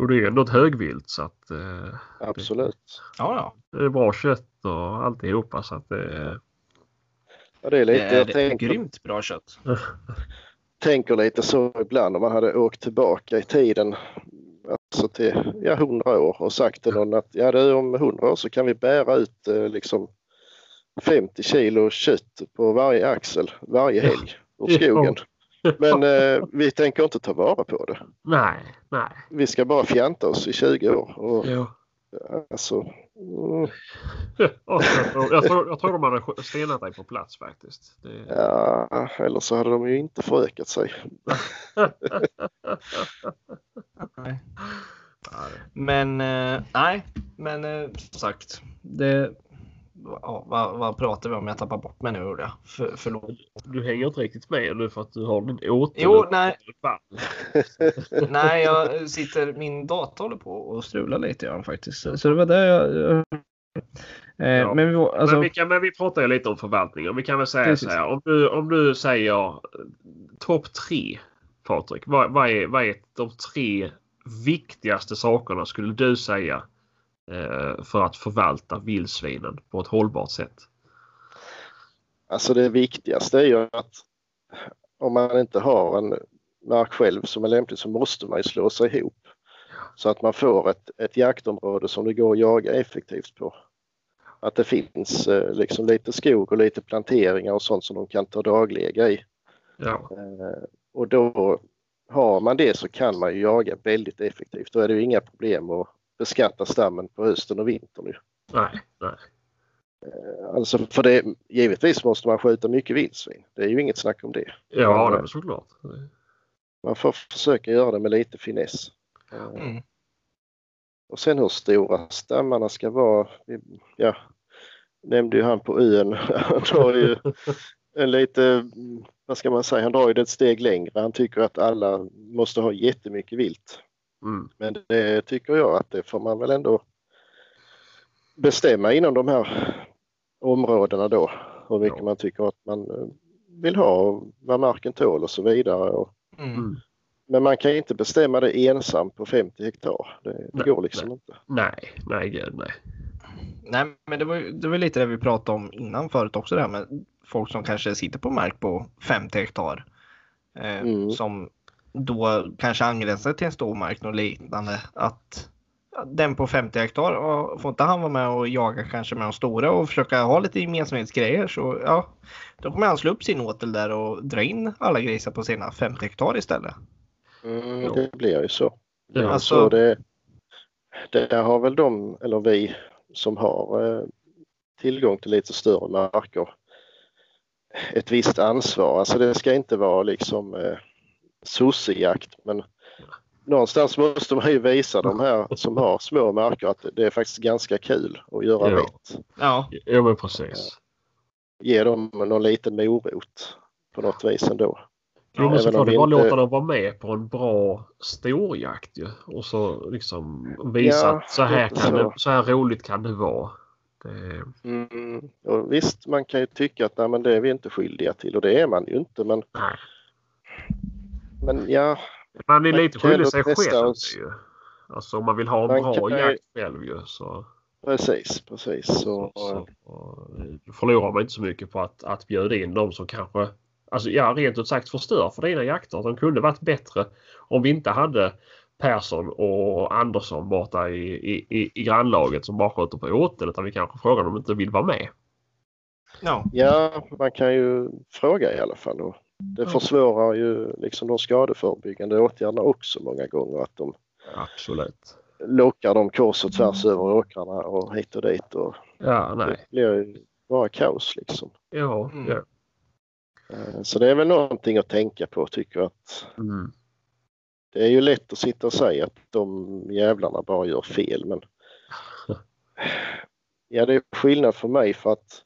[SPEAKER 2] Och det är ändå ett högvilt så att eh,
[SPEAKER 3] Absolut.
[SPEAKER 1] ja, ja.
[SPEAKER 2] det är bra kött och alltihopa så att det är...
[SPEAKER 3] Ja, det är
[SPEAKER 1] Det
[SPEAKER 3] lite, jag
[SPEAKER 1] är
[SPEAKER 3] tänker,
[SPEAKER 1] grymt bra kött.
[SPEAKER 3] tänker lite så ibland om man hade åkt tillbaka i tiden. Alltså till ja, 100 år och sagt till någon att ja, det är om 100 år så kan vi bära ut eh, liksom 50 kilo kött på varje axel varje helg ur skogen. Men eh, vi tänker inte ta vara på det.
[SPEAKER 2] Nej, nej.
[SPEAKER 3] Vi ska bara fjanta oss i 20 år. Och,
[SPEAKER 2] Ja.
[SPEAKER 3] alltså, mm,
[SPEAKER 2] jag, tror, jag, tror, de hade stenat dig på plats faktiskt. Det,
[SPEAKER 3] ja, eller så hade de ju inte förökat sig.
[SPEAKER 2] Det-
[SPEAKER 1] Men eh, nej, men eh, som sagt. Det, ja, vad, vad pratar vi om? Jag tappar bort mig nu gjorde jag. För, förlåt.
[SPEAKER 2] du hänger inte riktigt med nu för att du har din åter...
[SPEAKER 1] Jo, nej. Nej, jag sitter, min dator håller på och strular lite grann faktiskt. Så- det var det jag... Eh,
[SPEAKER 2] Ja.
[SPEAKER 1] Men vi alltså,
[SPEAKER 2] Men, vi kan, men vi pratar ju lite om förvaltningen. Vi kan väl säga
[SPEAKER 1] Precis.
[SPEAKER 2] så här. Om du, om du säger eh, topp tre Patrik. Vad, vad, är, vad är de tre viktigaste sakerna skulle du säga eh, för att förvalta vildsvinen på ett hållbart sätt?
[SPEAKER 3] Alltså det viktigaste är ju att om man inte har en mark själv som är lämplig så måste man ju slå sig ihop. Så att man får ett, ett jaktområde som det går att jaga effektivt på. Att det finns eh, liksom lite skog och lite planteringar och sånt som de kan ta daglega i.
[SPEAKER 2] Ja.
[SPEAKER 3] Eh, och då har man det så kan man ju jaga väldigt effektivt. Då är det ju inga problem att beskatta stammen på hösten och vintern. Ju.
[SPEAKER 2] Nej, nej.
[SPEAKER 3] Alltså för det, givetvis måste man skjuta mycket vildsvin. Det är ju inget snack om det.
[SPEAKER 2] Ja, det är såklart.
[SPEAKER 3] Man får försöka göra det med lite finess.
[SPEAKER 1] Mm.
[SPEAKER 3] Och sen hur stora stammarna ska vara. Ja, nämnde ju han på ön. Han drar ju en lite, vad ska man säga, han drar ju det ett steg längre. Han tycker att alla måste ha jättemycket vilt.
[SPEAKER 2] Mm.
[SPEAKER 3] Men det tycker jag att det får man väl ändå bestämma inom de här områdena då. Hur mycket
[SPEAKER 2] Ja.
[SPEAKER 3] man tycker att man eh, vill ha och vad marken tål och så vidare. Och,
[SPEAKER 1] Mm.
[SPEAKER 3] Men man kan ju inte bestämma det ensam på 50 hektar. Det, det
[SPEAKER 2] Nej,
[SPEAKER 3] går liksom
[SPEAKER 2] nej.
[SPEAKER 3] inte.
[SPEAKER 2] Nej, nej, gud nej.
[SPEAKER 1] Nej, men det var, det var lite det vi pratade om innan förut också det här med folk som kanske sitter på mark på 50 hektar. Eh,
[SPEAKER 3] Mm.
[SPEAKER 1] Som då kanske angränsar till en stor mark och liknande. Att den på 50 hektar, ja, får inte han vara med och jaga kanske med de stora och försöka ha lite gemensamhetsgrejer så ja, då kommer han slå upp sin åtel där och dra in alla grisar på sina 50 hektar istället.
[SPEAKER 3] Mm,
[SPEAKER 2] Ja.
[SPEAKER 3] det blir ju så.
[SPEAKER 2] Ja.
[SPEAKER 1] Alltså-
[SPEAKER 3] Så det, det där har väl de, eller vi som har eh, tillgång till lite större marker ett visst ansvar. Alltså det ska inte vara liksom eh, sossejakt men någonstans måste man ju visa de här som har små marker att det är faktiskt ganska kul att göra
[SPEAKER 2] Ja.
[SPEAKER 3] rätt.
[SPEAKER 1] Ja,
[SPEAKER 2] Jo, men precis.
[SPEAKER 3] Ge dem någon liten morot på något vis ändå.
[SPEAKER 2] Jo, men så får
[SPEAKER 3] vi
[SPEAKER 2] bara
[SPEAKER 3] inte-
[SPEAKER 2] låta dem vara med på en bra storjakt ju. Och så liksom visa
[SPEAKER 3] Ja,
[SPEAKER 2] att så här, kan
[SPEAKER 3] så.
[SPEAKER 2] Det, så här roligt kan det vara. Det,
[SPEAKER 3] Mm. Och visst, man kan ju tycka att nej, men det är vi inte skyldiga till och det är man ju inte men,
[SPEAKER 2] nej.
[SPEAKER 3] men ja,
[SPEAKER 2] Man är
[SPEAKER 3] Man
[SPEAKER 2] lite skyldig sig själv
[SPEAKER 3] oss.
[SPEAKER 2] ju. Alltså om man vill ha en
[SPEAKER 3] Man
[SPEAKER 2] bra
[SPEAKER 3] ju-
[SPEAKER 2] jakt själv ju så,
[SPEAKER 3] precis, precis. Så,
[SPEAKER 2] så, så då förlorar man inte så mycket på att, att bjuda in de som kanske Alltså ja, rent ut sagt förstör för dina jakter. De kunde varit bättre om vi inte hade Persson och Andersson borta i, i, i, i grannlaget som bara sköter på åtel. Utan vi kanske frågar om de inte vill vara med.
[SPEAKER 1] ja.
[SPEAKER 3] ja, man kan ju fråga i alla fall. Och det försvårar ju liksom de skadeförebyggande åtgärderna också många gånger att de
[SPEAKER 2] Absolut.
[SPEAKER 3] lockar dem kors och tvärs över åkrarna och hit och dit. Och
[SPEAKER 2] Ja, nej.
[SPEAKER 3] det blir ju bara kaos liksom.
[SPEAKER 2] Ja,
[SPEAKER 1] Mm.
[SPEAKER 2] ja.
[SPEAKER 3] Eh, Så det är väl någonting att tänka på tycker jag att
[SPEAKER 2] Mm.
[SPEAKER 3] det är ju lätt att sitta och säga att de jävlarna bara gör fel men ja det är skillnad för mig för att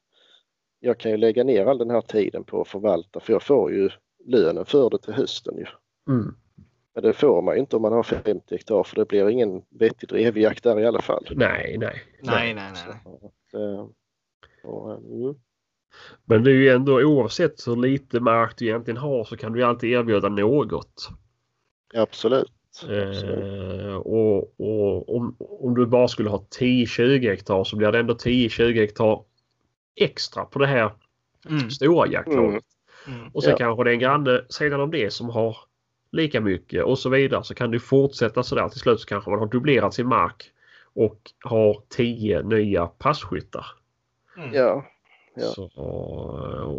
[SPEAKER 3] jag kan ju lägga ner all den här tiden på att förvalta för jag får ju lönen för det till hösten ju.
[SPEAKER 2] Mm.
[SPEAKER 3] Men det får man ju inte om man har 50 hektar för det blir ingen vettig drevjakt där i alla fall.
[SPEAKER 2] Nej, nej.
[SPEAKER 1] Nej, nej, nej.
[SPEAKER 3] Så, eh, och, eh, mm.
[SPEAKER 2] Men det är ju ändå oavsett hur lite mark du egentligen har så kan du alltid erbjuda något.
[SPEAKER 3] Absolut. Absolut.
[SPEAKER 2] Eh, och, och om, om du bara skulle ha 10-20 hektar så blir det ändå 10-20 hektar extra på det här
[SPEAKER 1] Mm.
[SPEAKER 2] stora jaktlaget.
[SPEAKER 3] Mm.
[SPEAKER 1] Mm.
[SPEAKER 2] Och sen
[SPEAKER 3] Ja.
[SPEAKER 2] kanske det är en granne sidan om det som har lika mycket och så vidare. Så kan du fortsätta sådär. Till slut så kanske man har dubblerat sin mark och har 10 nya passkyttar.
[SPEAKER 1] Mm.
[SPEAKER 3] Ja. Ja.
[SPEAKER 2] Så,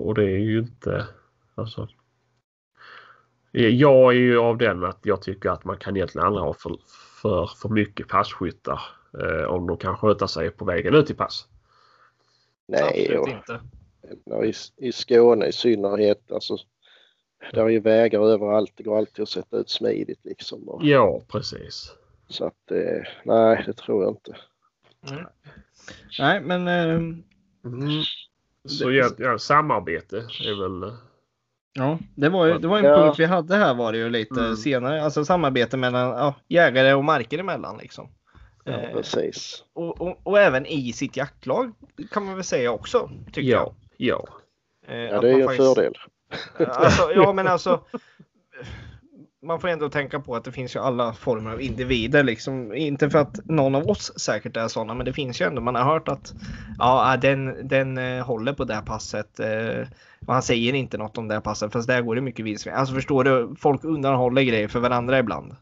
[SPEAKER 2] och det är ju inte... Alltså, jag är ju av den att jag tycker att man kan egentligen aldrig ha för, för, för mycket passkyttar eh, om de kan sköta sig på vägen ut till pass.
[SPEAKER 3] Nej,
[SPEAKER 1] Absolut
[SPEAKER 3] och,
[SPEAKER 1] inte.
[SPEAKER 3] i, i Skåne i synnerhet. Alltså, där är ju vägar överallt. Det går alltid att sätta ut smidigt liksom. Och,
[SPEAKER 2] Ja, precis.
[SPEAKER 3] Så att eh, nej, det tror jag inte.
[SPEAKER 1] Mm. Nej, men eh,
[SPEAKER 2] Mm. Så ja, ja, samarbete är väl...
[SPEAKER 1] ja, det var ju det var en
[SPEAKER 3] Ja.
[SPEAKER 1] punkt vi hade här var det ju lite
[SPEAKER 2] Mm.
[SPEAKER 1] senare. Alltså samarbete mellan ja, jägare och marker emellan liksom. Eh,
[SPEAKER 3] Precis.
[SPEAKER 1] och, och, och även i sitt jaktlag kan man väl säga också. Tycker
[SPEAKER 2] Ja, ja.
[SPEAKER 1] jag. Eh,
[SPEAKER 3] Ja, det är ju en
[SPEAKER 1] faktiskt-
[SPEAKER 3] fördel.
[SPEAKER 1] Alltså, ja, men alltså. Man får ändå tänka på att det finns ju alla former av individer liksom. Inte för att någon av oss säkert är sådana, men det finns ju ändå. Man har hört att ja, ah, den, den eh, håller på det här passet. Eh, och han säger inte något om det här passet, fast där går det mycket vildsvin. Alltså förstår du? Folk undanhåller grejer för varandra ibland.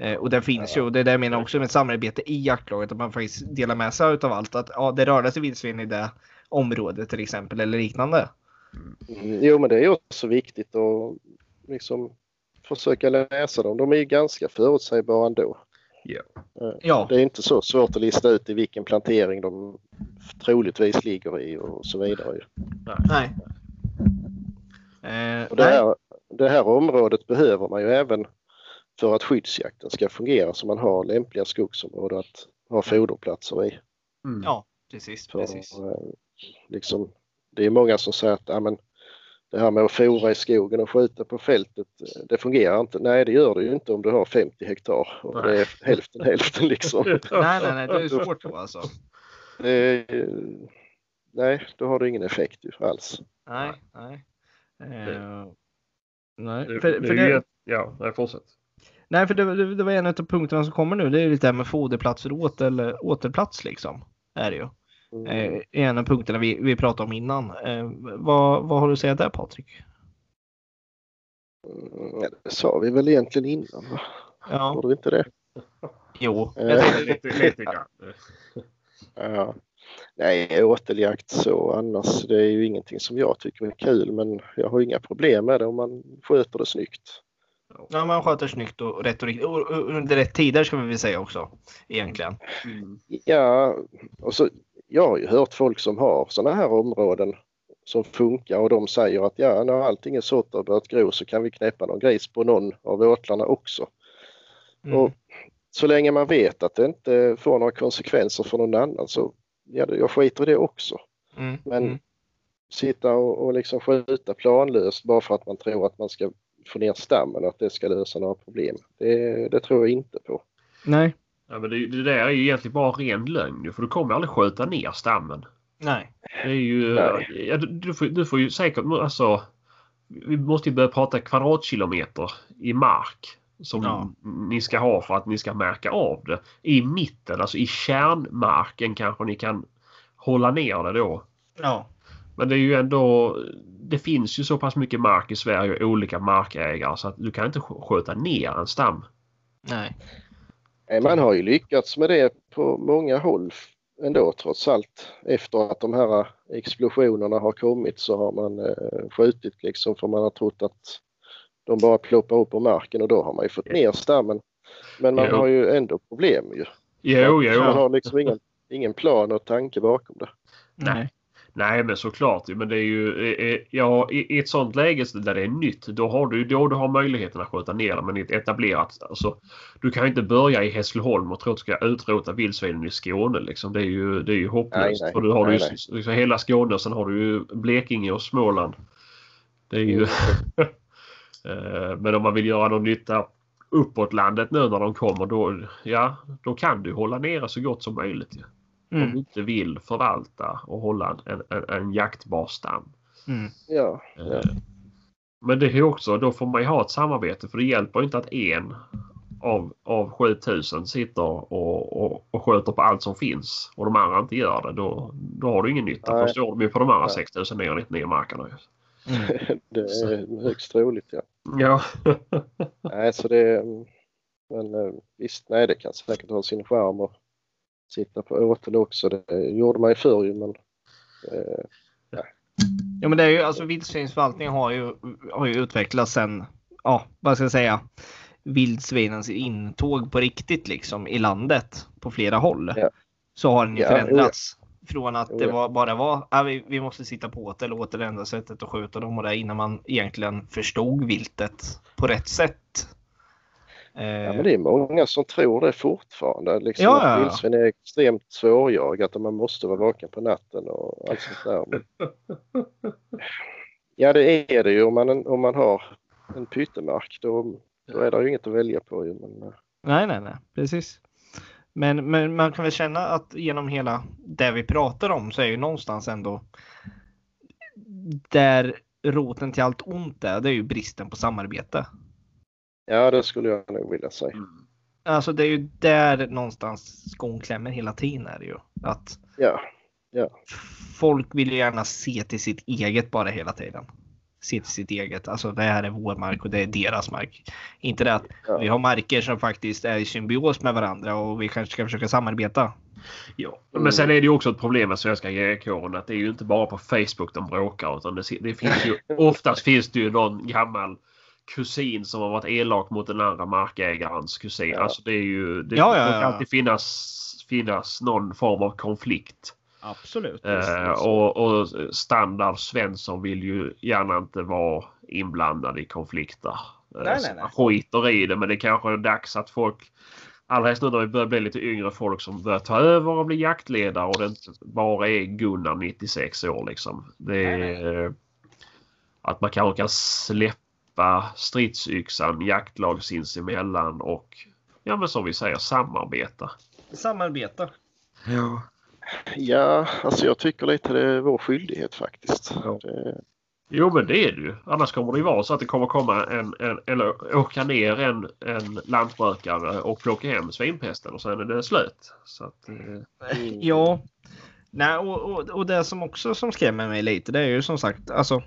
[SPEAKER 1] Eh, och det finns ju, och det är det jag menar också med samarbete i jaktlaget, att man faktiskt delar med sig av allt. Att ja, det rörde sig vildsvin i det området till exempel eller liknande.
[SPEAKER 3] Mm, jo, men det är ju också viktigt att liksom försöka läsa dem. De är ju ganska förutsägbara ändå.
[SPEAKER 2] Ja.
[SPEAKER 3] Eh,
[SPEAKER 1] Ja.
[SPEAKER 3] Det är inte så svårt att lista ut i vilken plantering de troligtvis ligger i och så vidare.
[SPEAKER 1] Nej. Eh,
[SPEAKER 3] Och det,
[SPEAKER 1] nej.
[SPEAKER 3] här, det här området behöver man ju även för att skyddsjakten ska fungera så man har lämpliga skogsområden att ha foderplatser i.
[SPEAKER 2] Mm.
[SPEAKER 1] Ja, precis.
[SPEAKER 3] För,
[SPEAKER 1] precis.
[SPEAKER 3] eh, liksom, det är många som säger att ja, men, det här med att fora i skogen och skjuta på fältet, eh, det fungerar inte. Nej, det gör det ju inte om du har 50 hektar och det är hälften hälften liksom.
[SPEAKER 1] Nej, nej, nej, det är svårt då alltså.
[SPEAKER 3] Det är, nej, då har du ingen effekt ju alls.
[SPEAKER 1] Nej, nej. Eh, nej,
[SPEAKER 2] Det,
[SPEAKER 1] för,
[SPEAKER 2] det
[SPEAKER 1] för det,
[SPEAKER 2] ja, nej, fortsätt.
[SPEAKER 1] nej, för det, det, det var en av punkterna som kommer nu. Det är lite det här med foderplats och åter, återplats liksom. Är det ju.
[SPEAKER 3] Mm.
[SPEAKER 1] Eh, en av punkterna vi, vi pratade om innan. Eh, vad, vad har du att säga där Patrik?
[SPEAKER 3] Mm, ja, det sa vi väl egentligen innan va?
[SPEAKER 1] Ja,
[SPEAKER 3] Var det inte det?
[SPEAKER 1] jo.
[SPEAKER 3] Eh,
[SPEAKER 1] Jag tror-
[SPEAKER 2] lite, lite grann.
[SPEAKER 3] Ja. Nej, åteljakt så annars. Det är ju ingenting som jag tycker är kul men jag har inga problem med det om man sköter det snyggt.
[SPEAKER 1] Ja, man sköter snyggt och rätt och riktigt. Och, under rätt tider ska vi väl säga också. Egentligen.
[SPEAKER 2] Mm.
[SPEAKER 3] Ja, och så, jag har ju hört folk som har sådana här områden som funkar och de säger att ja, när allting är sått och börjat gro så kan vi knäppa någon gris på någon av åtlarna också.
[SPEAKER 1] Mm.
[SPEAKER 3] Och så länge man vet att det inte får några konsekvenser för någon annan så ja, jag skiter i det också.
[SPEAKER 1] Mm.
[SPEAKER 3] Men
[SPEAKER 1] Mm.
[SPEAKER 3] sitta och, och liksom skjuta planlöst bara för att man tror att man ska få ner stammen och att det ska lösa några problem. Det, det tror jag inte på.
[SPEAKER 1] Nej.
[SPEAKER 2] Ja, men det, det där är ju egentligen bara ren lögn för du kommer aldrig skjuta ner stammen.
[SPEAKER 1] Nej.
[SPEAKER 2] Det är ju...
[SPEAKER 3] Nej.
[SPEAKER 2] Ja, du, du, får, du får ju säkert... Alltså, vi måste ju börja prata kvadratkilometer i mark som
[SPEAKER 1] Ja.
[SPEAKER 2] ni ska ha för att ni ska märka av det. I mitten, alltså i kärnmarken kanske ni kan hålla ner det då.
[SPEAKER 1] Ja.
[SPEAKER 2] Men det är ju ändå... Det finns ju så pass mycket mark i Sverige och olika markägare så att du kan inte sk- sköta ner en stam.
[SPEAKER 1] Nej.
[SPEAKER 3] Nej, Man har ju lyckats med det på många håll ändå trots allt. Efter att de här explosionerna har kommit så har man eh, skjutit liksom för man har trott att de bara ploppar upp på marken och då har man ju fått ner stammen. Men man
[SPEAKER 2] Jo.
[SPEAKER 3] har ju ändå problem ju.
[SPEAKER 2] Jo, jo.
[SPEAKER 3] Man har liksom ingen, ingen plan och tanke bakom det.
[SPEAKER 1] Nej.
[SPEAKER 2] Nej men såklart men det är ju eh, eh, ja, i, ett sånt läge där det är nytt då har du då du har möjligheten att skjuta ner det men i ett etablerat alltså du kan ju inte börja i Hässleholm och tro att du ska utrota vildsvinen i Skåne liksom. Det är ju, det är ju hopplöst.
[SPEAKER 3] Nej, nej.
[SPEAKER 2] För du har
[SPEAKER 3] Nej,
[SPEAKER 2] du ju liksom hela Skåne och sen har du ju Blekinge och Småland. Det är ju Eh, men om man vill göra någon nytta uppåt landet nu när de kommer då ja då kan du hålla nere så gott som möjligt. Ju. Om du
[SPEAKER 1] Mm.
[SPEAKER 2] inte vill förvalta och hålla en, en, en jaktbar stam.
[SPEAKER 1] Mm.
[SPEAKER 3] Ja,
[SPEAKER 2] Eh,
[SPEAKER 3] ja.
[SPEAKER 2] Men det är ju också, då får man ju ha ett samarbete för det hjälper inte att en av, av 7000 sitter och, och, och sköter på allt som finns och de andra inte gör det. Då, då har du ingen nytta.
[SPEAKER 3] Nej.
[SPEAKER 2] Då står de ju på de andra
[SPEAKER 3] Nej.
[SPEAKER 2] 6000 999 markerna.
[SPEAKER 1] Mm.
[SPEAKER 3] det är högst troligt ja.
[SPEAKER 2] Ja.
[SPEAKER 3] Nej, så det, men eh, visst, nej det kan säkert ha sin charm att sitta på åten också. Det gjorde man ju förr men eh,
[SPEAKER 1] Ja men det är ju alltså vildsvinsförvaltningen har ju, har ju utvecklats sen, ja vad ska jag säga, vildsvinens intåg på riktigt liksom i landet på flera håll.
[SPEAKER 3] Ja.
[SPEAKER 1] Så har den ju
[SPEAKER 3] Ja,
[SPEAKER 1] förändrats. Från att det
[SPEAKER 3] ja.
[SPEAKER 1] var, bara var, ja, vi, vi måste sitta på åt eller åt det enda sättet att skjuta dem och det innan man egentligen förstod viltet på rätt sätt. Eh,
[SPEAKER 3] ja, men det är många som tror det fortfarande. Liksom
[SPEAKER 1] Ja, ja,
[SPEAKER 3] att vildsvin är extremt svårjagat och man måste vara vaken på natten och allt sånt där. Ja det är det ju om man, om man har en pyttemark då, då är det ju inget att välja på ju. Men, eh,
[SPEAKER 1] Nej, nej, nej, precis. Men, men man kan väl känna att genom hela det vi pratar om så är ju någonstans ändå där roten till allt ont är, det är ju bristen på samarbete.
[SPEAKER 3] Ja det skulle jag nog vilja säga.
[SPEAKER 2] Mm.
[SPEAKER 1] Alltså det är ju där någonstans skon klämmer hela tiden är det ju. Att
[SPEAKER 3] Ja,
[SPEAKER 1] folk vill ju gärna se till sitt eget bara hela tiden. se till sitt eget. Alltså det här är vår mark och det är deras mark. Inte det att
[SPEAKER 3] Ja.
[SPEAKER 1] vi har marker som faktiskt är i symbios med varandra och vi kanske ska försöka samarbeta.
[SPEAKER 2] Ja, men sen är det ju också ett problem med svenska jägarkåren att det är ju inte bara på Facebook de bråkar utan det, det finns ju oftast finns det ju någon gammal kusin som har varit elak mot den andra markägarens kusin.
[SPEAKER 3] Ja.
[SPEAKER 2] Alltså det är ju det,
[SPEAKER 1] Ja, ja,
[SPEAKER 2] det kan
[SPEAKER 1] ja.
[SPEAKER 2] alltid finnas, finnas någon form av konflikt.
[SPEAKER 1] Absolut.
[SPEAKER 2] Eh, och, och standard Svensson vill ju gärna inte vara inblandad i konflikter. Eh,
[SPEAKER 1] Nej, nej, nej.
[SPEAKER 2] skiter i det men det kanske är dags att folk Allra helst nu när vi börjar bli lite yngre folk som börjar ta över och bli jaktledare och det inte bara är Gunnar 96 år liksom. Det är, Att man kanske kan släppa stridsyxan jaktlag sinsemellan och ja men som vi säger samarbeta.
[SPEAKER 1] Samarbeta.
[SPEAKER 2] Ja.
[SPEAKER 3] Ja, alltså jag tycker lite det är vår skyldighet faktiskt.
[SPEAKER 2] Ja.
[SPEAKER 3] Det,
[SPEAKER 2] Jo men det är det ju. Annars kommer det ju vara så att det kommer komma en, en eller åka ner en, en lantbrukare och plocka hem svinpesten och sen är det slut. Så att, eh,
[SPEAKER 3] mm,
[SPEAKER 1] Ja. Nej, och, och, och det som också som skrämmer mig lite det är ju som sagt alltså.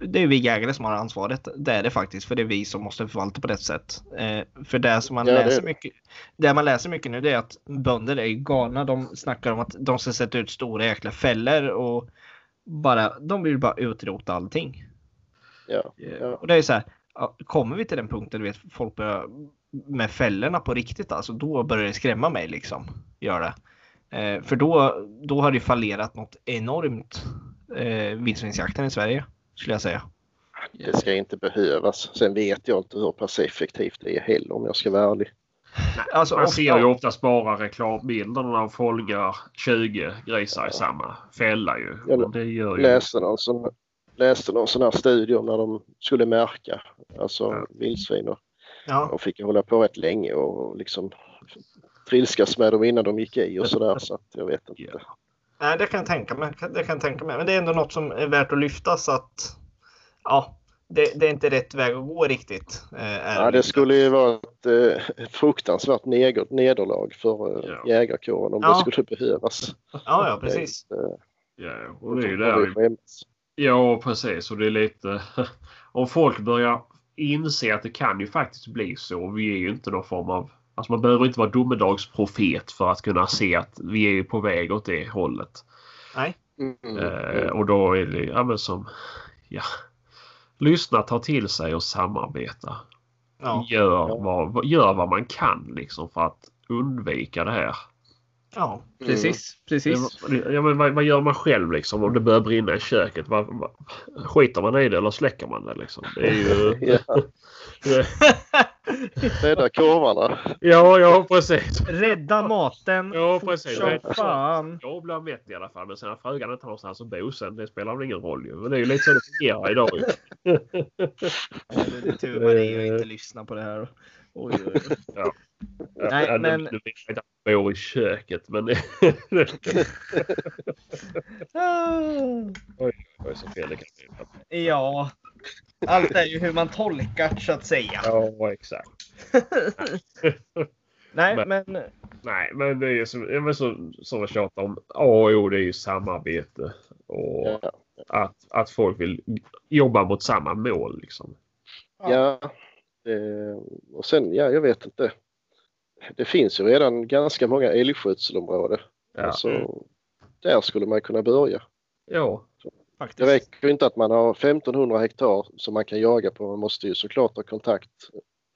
[SPEAKER 1] Det- är vi jägare som har ansvaret. Det är det faktiskt. För det är vi som måste förvalta på rätt sätt. Eh, för det som man
[SPEAKER 3] Ja,
[SPEAKER 1] läser
[SPEAKER 3] det.
[SPEAKER 1] mycket. Det man läser mycket nu det är att bönder är galna. De snackar om att de ska sätta ut stora jäkla fällor och bara, de vill bara utrota allting.
[SPEAKER 3] ja,
[SPEAKER 1] Eh,
[SPEAKER 3] Ja.
[SPEAKER 1] Och det är så här, kommer vi till den punkten du vet folk börjar med fällorna på riktigt alltså, då börjar det skrämma mig liksom. Gör det. Eh, för då, då har det fallerat något enormt eh, vildsvinsjakten i Sverige skulle jag säga.
[SPEAKER 3] det ska inte behövas. Sen vet jag inte hur pass effektivt det är heller om jag ska vara ärlig.
[SPEAKER 1] Alltså,
[SPEAKER 2] man
[SPEAKER 1] ofta-
[SPEAKER 2] ser ju oftast bara reklambilderna när de fångar 20 grisar i samma fälla ju.
[SPEAKER 3] Ja,
[SPEAKER 2] Men det gör ju...
[SPEAKER 3] Läste någon sån, läste någon sån här studie om när de skulle märka alltså
[SPEAKER 2] Ja.
[SPEAKER 3] vildsvin och,
[SPEAKER 1] ja,
[SPEAKER 3] och fick hålla på rätt länge och liksom trilskas med dem innan de gick i och sådär så att jag vet inte.
[SPEAKER 2] Ja.
[SPEAKER 1] Nej, det kan jag tänka mig. Det kan jag tänka mig. Men det är ändå något som är värt att lyfta så att ja, det, det är inte rätt väg att gå riktigt. Eh,
[SPEAKER 3] Ja, det skulle ju vara ett, eh, ett fruktansvärt nederlag för eh,
[SPEAKER 2] Ja.
[SPEAKER 3] jägarkåren om
[SPEAKER 1] Ja.
[SPEAKER 3] det skulle behövas.
[SPEAKER 1] Ja, ja, precis.
[SPEAKER 3] Det, eh,
[SPEAKER 2] Ja, och det är ju där. Ja, precis. Och det är lite... Om folk börjar inse att det kan ju faktiskt bli så. Vi är ju inte någon form av... Alltså man behöver inte vara domedagsprofet för att kunna se att vi är ju på väg åt det hållet.
[SPEAKER 1] Nej.
[SPEAKER 3] Mm,
[SPEAKER 2] Eh, och då är det ja, men som... Ja. Lyssna, ta till sig och samarbeta.
[SPEAKER 1] Ja,
[SPEAKER 2] Gör, vad, gör vad man kan liksom för att undvika det här.
[SPEAKER 1] ja precis. precis.
[SPEAKER 2] Ja, men vad, vad gör man själv liksom om det börjar brinna i köket? Vad, vad, skiter man i det eller släcker man det liksom? Det är ju...
[SPEAKER 3] Rädda korvarna.
[SPEAKER 2] ja, ja precis.
[SPEAKER 1] Rädda maten.
[SPEAKER 2] Ja, precis.
[SPEAKER 1] som fan.
[SPEAKER 2] Jag blir mätt i alla fall. Men sen att frugan inte någonstans att bo sen, det spelar väl ingen roll ju. Men det är ju lite så det fungerar idag ju.
[SPEAKER 1] Det är tur Maria att inte lyssnar på det här. Oj, oj, oj.
[SPEAKER 2] Ja.
[SPEAKER 1] Nej,
[SPEAKER 2] Ja,
[SPEAKER 1] men-
[SPEAKER 2] Nu, vet jag inte att jag bor i köket men. Oj, är så fel det kan bli.
[SPEAKER 1] Ja, allt är ju hur man tolkar så att säga.
[SPEAKER 2] Ja, exakt.
[SPEAKER 1] Nej,
[SPEAKER 2] Men-
[SPEAKER 1] men
[SPEAKER 2] Nej, men det är ju som, ja, så, som jag tjatar om. A och O det är ju samarbete. Och
[SPEAKER 3] Ja,
[SPEAKER 2] att, att folk vill jobba mot samma mål liksom.
[SPEAKER 3] ja. Eh, och sen, ja, jag vet inte. Det finns ju redan ganska många älgskötselområden.
[SPEAKER 2] Ja,
[SPEAKER 3] Alltså, där skulle man kunna börja.
[SPEAKER 2] ja.
[SPEAKER 1] Faktiskt.
[SPEAKER 3] räcker ju inte att man har 1500 hektar som man kan jaga på. Man måste ju såklart ha kontakt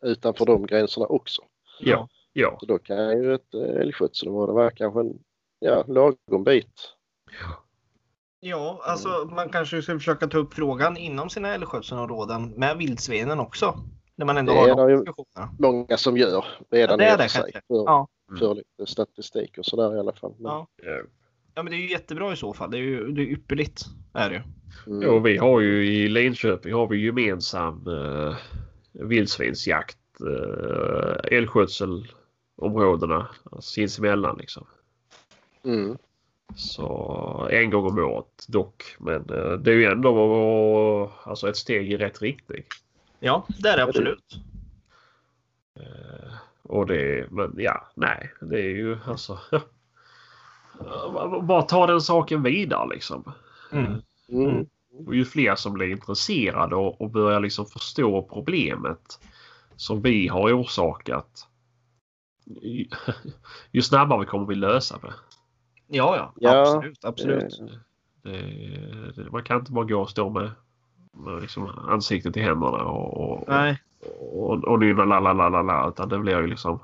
[SPEAKER 3] utanför de gränserna också.
[SPEAKER 2] ja. ja.
[SPEAKER 3] Så då kan ju ett eh, älgskötselområde vara kanske en ja, lagom bit.
[SPEAKER 1] Ja, alltså man kanske ska försöka ta upp frågan inom sina älgskötselområden med vildsvinen också. När man ändå
[SPEAKER 3] Det
[SPEAKER 1] har
[SPEAKER 3] är
[SPEAKER 1] de
[SPEAKER 3] ju-
[SPEAKER 1] diskussionerna.
[SPEAKER 3] Många som gör redan
[SPEAKER 1] Ja, det är det
[SPEAKER 3] för sig. För,
[SPEAKER 1] Ja.
[SPEAKER 3] för lite statistik och sådär i alla fall. Men,
[SPEAKER 1] Ja.
[SPEAKER 2] Ja.
[SPEAKER 1] Ja, men det är ju jättebra i så fall. Det är ju det är ypperligt. Är det
[SPEAKER 3] mm.
[SPEAKER 2] Och vi har ju i Linköping har vi gemensam uh, vildsvinsjakt. Uh, älgskötselområdena sinsemellan liksom.
[SPEAKER 3] Mm.
[SPEAKER 2] Så en gång om året dock. Men eh, det är ju ändå alltså ett steg i rätt riktning.
[SPEAKER 1] Ja, det är det absolut.
[SPEAKER 2] Eh, och det, men ja, nej, det är ju alltså. bara ta den saken vidare liksom.
[SPEAKER 1] Mm.
[SPEAKER 3] Mm.
[SPEAKER 2] Och ju fler som blir intresserade och, och börjar liksom förstå problemet som vi har orsakat. Ju, ju snabbare vi kommer vi lösa det.
[SPEAKER 1] Ja, ja,
[SPEAKER 3] Ja,
[SPEAKER 1] absolut, absolut.
[SPEAKER 2] Det, det, man kan inte bara gå och stå med, med liksom ansiktet i händerna och, och,
[SPEAKER 1] Nej,
[SPEAKER 2] och, och nynna la la la la la utan det blir ju liksom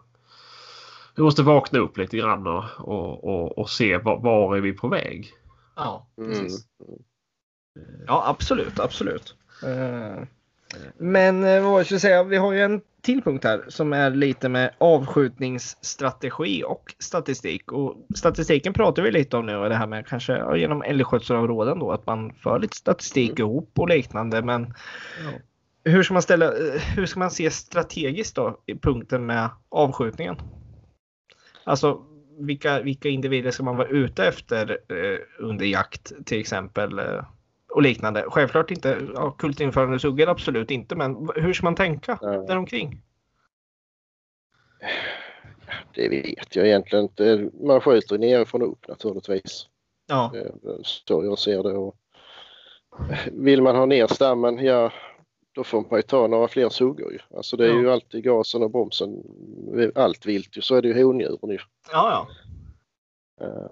[SPEAKER 2] vi måste vakna upp lite grann och, och, och, och se var, var är vi på väg.
[SPEAKER 1] ja,
[SPEAKER 3] Mm.
[SPEAKER 1] precis. Ja, absolut, absolut. Eh, Men eh, vad ska jag säga, vi har ju en till punkt här som är lite med avskjutningsstrategi och statistik. Och statistiken pratar vi lite om nu och det här med kanske ja, genom älgskötselområden då att man för lite statistik ihop och liknande. Men hur ska man ställa, eh, hur ska man se strategiskt då i punkten med avskjutningen? Alltså vilka, vilka individer ska man vara ute efter eh, under jakt till exempel? Eh, och liknande. Självklart inte ja, kultinförande suggor, absolut inte. Men hur ska man tänka
[SPEAKER 3] Ja.
[SPEAKER 1] däromkring?
[SPEAKER 3] Det vet jag egentligen inte. Man skjuter nerifrån och upp naturligtvis.
[SPEAKER 1] Ja,
[SPEAKER 3] är Så jag ser det. Och vill man ha ner stammen, ja då får man ju ta några fler suggor ju. Alltså det är
[SPEAKER 1] Ja.
[SPEAKER 3] ju alltid gasen och bromsen. Allt vilt ju. Så är det ju hondjuren ju.
[SPEAKER 1] ja, ja.
[SPEAKER 3] Eh,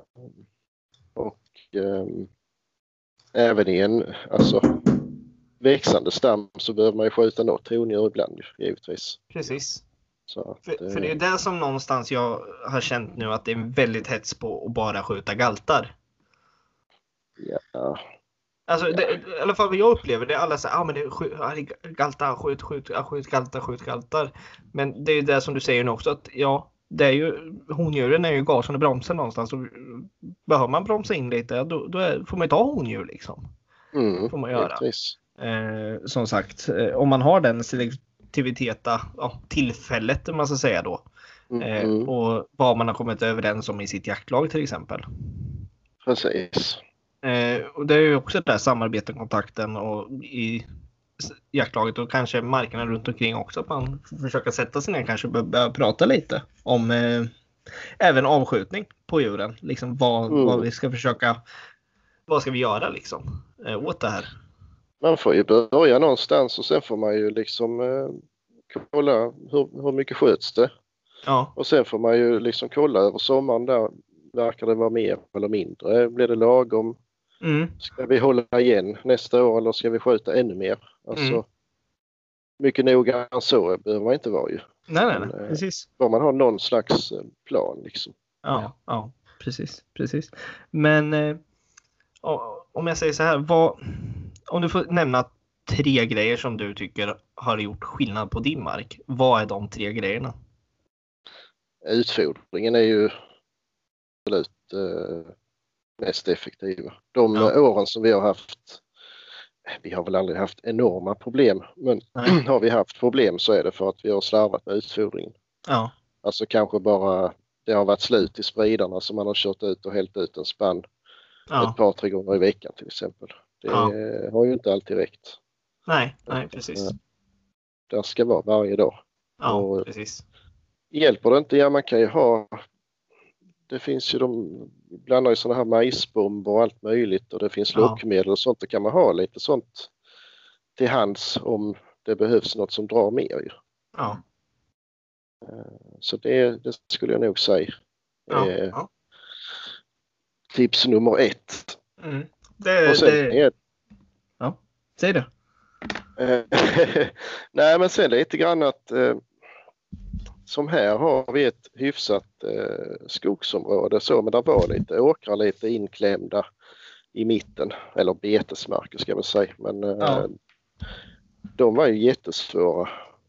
[SPEAKER 3] Och ehm, även i en alltså, växande stam så behöver man ju skjuta något hondjur ibland ju, givetvis.
[SPEAKER 1] precis.
[SPEAKER 3] Att,
[SPEAKER 1] För, för det är det som någonstans jag har känt nu att det är väldigt hets på att bara skjuta galtar. Alltså, det, i alla fall vad jag upplever det är alla säger ah, men det är skjut, ah, galtar, skjut, skjut, ah, skjut galtar, skjut galtar. Men det är ju det som du säger nu också att ja, det är ju hondjuren är ju gasen och bromsen någonstans. Och behöver man bromsa in lite då, då är, får man ju ta hondjur liksom.
[SPEAKER 3] mm,
[SPEAKER 1] får man göra. Eh, som sagt, eh, om man har den selektiviteta, ja, tillfället om man ska säga då.
[SPEAKER 3] Mm,
[SPEAKER 1] Eh,
[SPEAKER 3] mm,
[SPEAKER 1] och vad man har kommit överens om i sitt jaktlag till exempel.
[SPEAKER 3] precis.
[SPEAKER 1] Eh, och det är ju också det där samarbetet, kontakten och i jaktlaget och kanske markerna runt omkring också. Att man får försöka sätta sig ner kanske börja prata lite om eh, även avskjutning på djuren. Liksom vad,
[SPEAKER 3] Mm.
[SPEAKER 1] vad vi ska försöka, vad ska vi göra liksom eh, åt det här?
[SPEAKER 3] Man får ju börja någonstans och sen får man ju liksom eh, kolla hur, hur mycket sköts det.
[SPEAKER 1] Ja,
[SPEAKER 3] Och sen får man ju liksom kolla över sommaren där. Verkar det vara mer eller mindre? Blir det lagom?
[SPEAKER 1] Mm.
[SPEAKER 3] Ska vi hålla igen nästa år eller ska vi skjuta ännu mer? Alltså,
[SPEAKER 1] Mm.
[SPEAKER 3] Mycket noga än så behöver man inte vara ju.
[SPEAKER 1] nej, nej, nej,
[SPEAKER 3] eh,
[SPEAKER 1] precis.
[SPEAKER 3] Bara man har någon slags eh, plan liksom.
[SPEAKER 1] Ja, ja, precis, precis. Men eh, om jag säger så här, vad, om du får nämna tre grejer som du tycker har gjort skillnad på din mark. Vad är de tre grejerna?
[SPEAKER 3] Utfodringen är ju absolut eh, mest effektiva. De
[SPEAKER 1] Ja.
[SPEAKER 3] eh, åren som vi har haft, vi har väl aldrig haft enorma problem, men
[SPEAKER 1] Nej.
[SPEAKER 3] har vi haft problem så är det för att vi har slarvat med utfodringen.
[SPEAKER 1] Ja,
[SPEAKER 3] Alltså kanske bara det har varit slut i spridarna så man har kört ut och hällt ut en spann
[SPEAKER 1] ja,
[SPEAKER 3] ett par, tre gånger i veckan till exempel. Det
[SPEAKER 1] Ja.
[SPEAKER 3] har ju inte alltid räckt.
[SPEAKER 1] nej, nej, precis.
[SPEAKER 3] Det ska vara varje dag.
[SPEAKER 1] Ja,
[SPEAKER 3] och-
[SPEAKER 1] precis.
[SPEAKER 3] Hjälper det inte, ja man kan ju ha det finns ju de blandar ju sådana här majsbomber och allt möjligt och det finns
[SPEAKER 1] Ja.
[SPEAKER 3] lockmedel och sånt. Då kan man ha lite sånt till hands om det behövs något som drar mer. Ju.
[SPEAKER 1] Ja,
[SPEAKER 3] Så det, det skulle jag nog säga
[SPEAKER 1] ja,
[SPEAKER 3] är
[SPEAKER 1] ja.
[SPEAKER 3] tips nummer ett.
[SPEAKER 1] Mm. Det,
[SPEAKER 3] Och sen
[SPEAKER 1] det,
[SPEAKER 3] är,
[SPEAKER 1] säg det.
[SPEAKER 3] Eh, Nej, men sen lite grann att eh, som här har vi ett hyfsat eh, skogsområde så, men där var lite åkrar lite inklämda i mitten, eller betesmarker ska man säga. Men eh,
[SPEAKER 1] Ja.
[SPEAKER 3] de var ju jättesvåra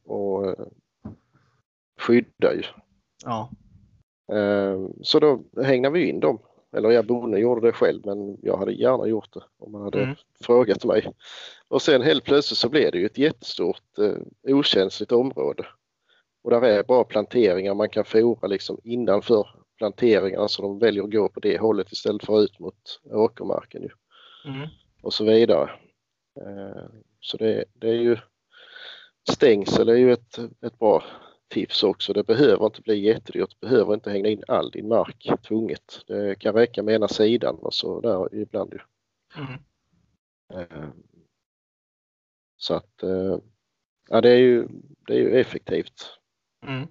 [SPEAKER 3] att eh, skydda ju.
[SPEAKER 1] Ja,
[SPEAKER 3] Eh, så då hängde vi in dem. Eller jag bonden gjorde det själv men jag hade gärna gjort det om man hade
[SPEAKER 1] Mm.
[SPEAKER 3] frågat mig. Och sen helt plötsligt så blev det ju ett jättestort eh, okänsligt område. Och där är bra planteringar, man kan fora liksom innanför planteringarna så de väljer att gå på det hållet istället för ut mot åkermarken ju.
[SPEAKER 1] mm.
[SPEAKER 3] Och så vidare. Eh, så det, det är ju stängsel är ju ett, ett bra tips också. Det behöver inte bli jättedyrt. Du behöver inte hänga in all din mark tvunget. Det kan räcka med ena sidan och så där ibland ju.
[SPEAKER 1] Mm.
[SPEAKER 3] Eh, så att eh, ja, det är ju, det är ju effektivt
[SPEAKER 1] Mm.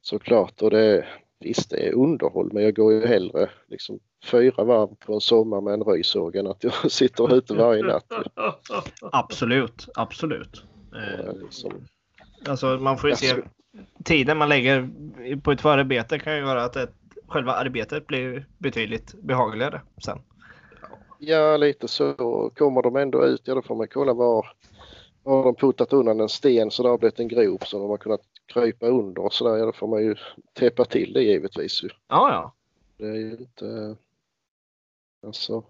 [SPEAKER 3] såklart och det, visst det är underhåll men jag går ju hellre liksom fyra varv på en sommar med en röjsåg än att jag sitter ute varje natt.
[SPEAKER 1] Absolut, absolut.
[SPEAKER 3] Liksom,
[SPEAKER 1] Alltså man får ju se
[SPEAKER 3] Alltså-
[SPEAKER 1] tiden man lägger på ett förarbete kan ju göra att ett, själva arbetet blir betydligt behagligare sen.
[SPEAKER 3] Ja, lite så. Kommer de ändå ut, ja då får man kolla var har de puttat undan en sten så det har blivit en grop som de har kunnat krypa under och sådär. Ja, då får man ju täppa till det givetvis. Ju.
[SPEAKER 1] Ja, ja.
[SPEAKER 3] Det är ju inte... Alltså,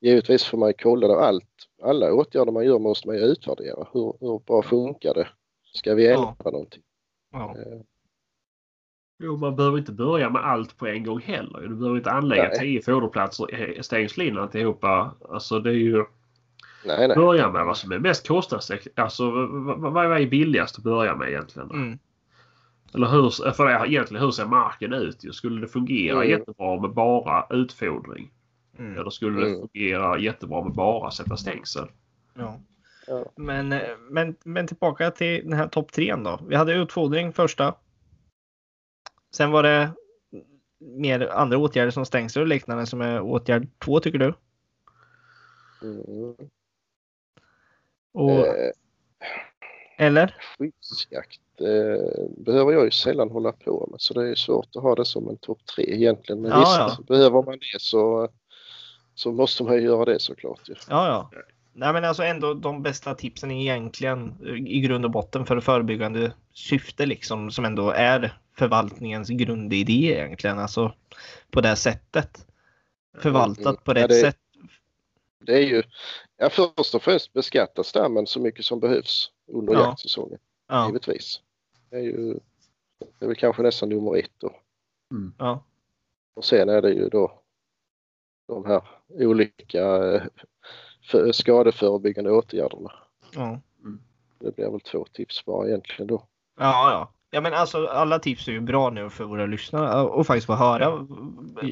[SPEAKER 3] givetvis får man ju kolla det. Allt, alla åtgärder man gör måste man ju utvärdera. Hur, hur bra funkar det? Ska vi ändra någonting?
[SPEAKER 1] ja.
[SPEAKER 3] Eh,
[SPEAKER 2] Jo, man behöver inte börja med allt på en gång heller. Du behöver inte anlägga
[SPEAKER 3] Nej.
[SPEAKER 2] tio foderplatser stängsel alltihopa. Alltså det är ju
[SPEAKER 3] nej, nej.
[SPEAKER 2] börja med vad som är mest kostnadseffektivt. Alltså vad, vad, är billigast att börja med egentligen?
[SPEAKER 1] Mm.
[SPEAKER 2] Eller hur, för det egentligen hur ser marken ut? Skulle det fungera
[SPEAKER 3] Mm.
[SPEAKER 2] jättebra med bara utfodring?
[SPEAKER 1] Mm.
[SPEAKER 2] Eller skulle det
[SPEAKER 3] Mm.
[SPEAKER 2] fungera jättebra med bara sätta stängsel?
[SPEAKER 1] Ja.
[SPEAKER 3] Ja.
[SPEAKER 1] Men, men, men tillbaka till den här topp tre då. Vi hade utfodring första. Sen var det mer andra åtgärder som stängsel och liknande som är åtgärd två tycker du?
[SPEAKER 3] Mm.
[SPEAKER 1] Och,
[SPEAKER 3] Eh,
[SPEAKER 1] eller?
[SPEAKER 3] skyddsjakt eh, behöver jag ju sällan hålla på med så det är svårt att ha det som en topp tre egentligen. Men
[SPEAKER 1] Ja,
[SPEAKER 3] visst,
[SPEAKER 1] ja.
[SPEAKER 3] behöver man det så, så måste man ju göra det såklart. Ju.
[SPEAKER 1] Ja, ja. Nej, men alltså ändå de bästa tipsen egentligen eh, i grund och botten för förebyggande syfte liksom som ändå är förvaltningens grundidé egentligen. Alltså på det sättet. Förvaltat på
[SPEAKER 3] Ja,
[SPEAKER 1] rätt
[SPEAKER 3] det-
[SPEAKER 1] sätt.
[SPEAKER 3] Det är ju ja, först och främst beskatta stammen så mycket som behövs under
[SPEAKER 1] Ja.
[SPEAKER 3] jaktsäsongen.
[SPEAKER 1] Ja,
[SPEAKER 3] Givetvis. Det är ju det är väl kanske nästan nummer ett då.
[SPEAKER 1] ja,
[SPEAKER 3] Och sen är det ju då de här olika eh, för, skadeförebyggande åtgärderna.
[SPEAKER 1] ja.
[SPEAKER 3] Det blir väl två tips bara egentligen då.
[SPEAKER 1] Ja, ja. Ja, men alltså alla tips är ju bra nu för våra lyssnare och faktiskt få höra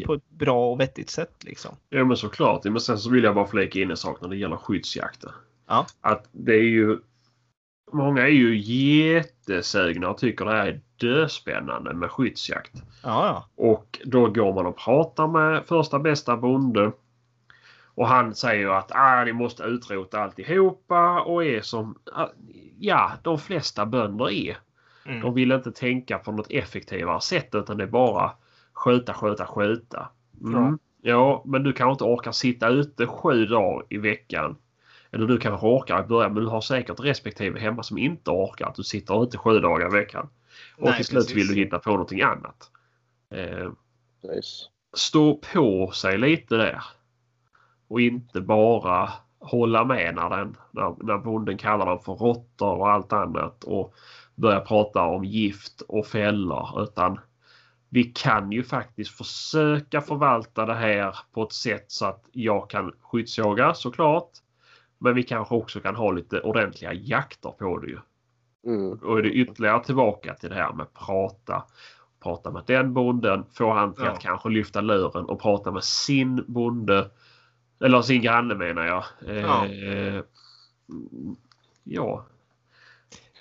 [SPEAKER 1] på ett bra och vettigt sätt liksom.
[SPEAKER 2] Ja men såklart. Men sen så vill jag bara flika in en sak när det gäller skyddsjakten.
[SPEAKER 1] Ja.
[SPEAKER 2] Att det är ju... Många är ju jättesugna och tycker det här är döspännande med skyddsjakt.
[SPEAKER 1] Ja, ja.
[SPEAKER 2] Och då går man och pratar med första bästa bonde. Och han säger att ah, ni måste utrota alltihopa och är som ja, de flesta bönder är.
[SPEAKER 1] Mm.
[SPEAKER 2] De vill inte tänka på något effektivare sätt utan det är bara skjuta, skjuta, skjuta.
[SPEAKER 1] Ja.
[SPEAKER 2] Mm. Ja, men du kanske inte orkar sitta ute sju dagar i veckan. Eller du kanske orkar i början men du har säkert respektive hemma som inte orkar att du sitter ute sju dagar i veckan. Och
[SPEAKER 1] Nej,
[SPEAKER 2] till slut
[SPEAKER 1] precis.
[SPEAKER 2] vill du hitta på någonting annat. Eh, stå på sig lite där. Och inte bara hålla med när, den, när, när bonden kallar dem för råttor och allt annat och börja prata om gift och fällor. Utan vi kan ju faktiskt försöka förvalta det här på ett sätt så att jag kan skyddsjaga såklart. Men vi kanske också kan ha lite ordentliga jakter på det ju.
[SPEAKER 3] Mm.
[SPEAKER 2] Och är det ytterligare tillbaka till det här med prata. Prata med den bonden, få han till
[SPEAKER 1] Ja.
[SPEAKER 2] att kanske lyfta luren och prata med sin bonde. Eller sin granne menar jag.
[SPEAKER 1] Ja.
[SPEAKER 2] Eh, ja.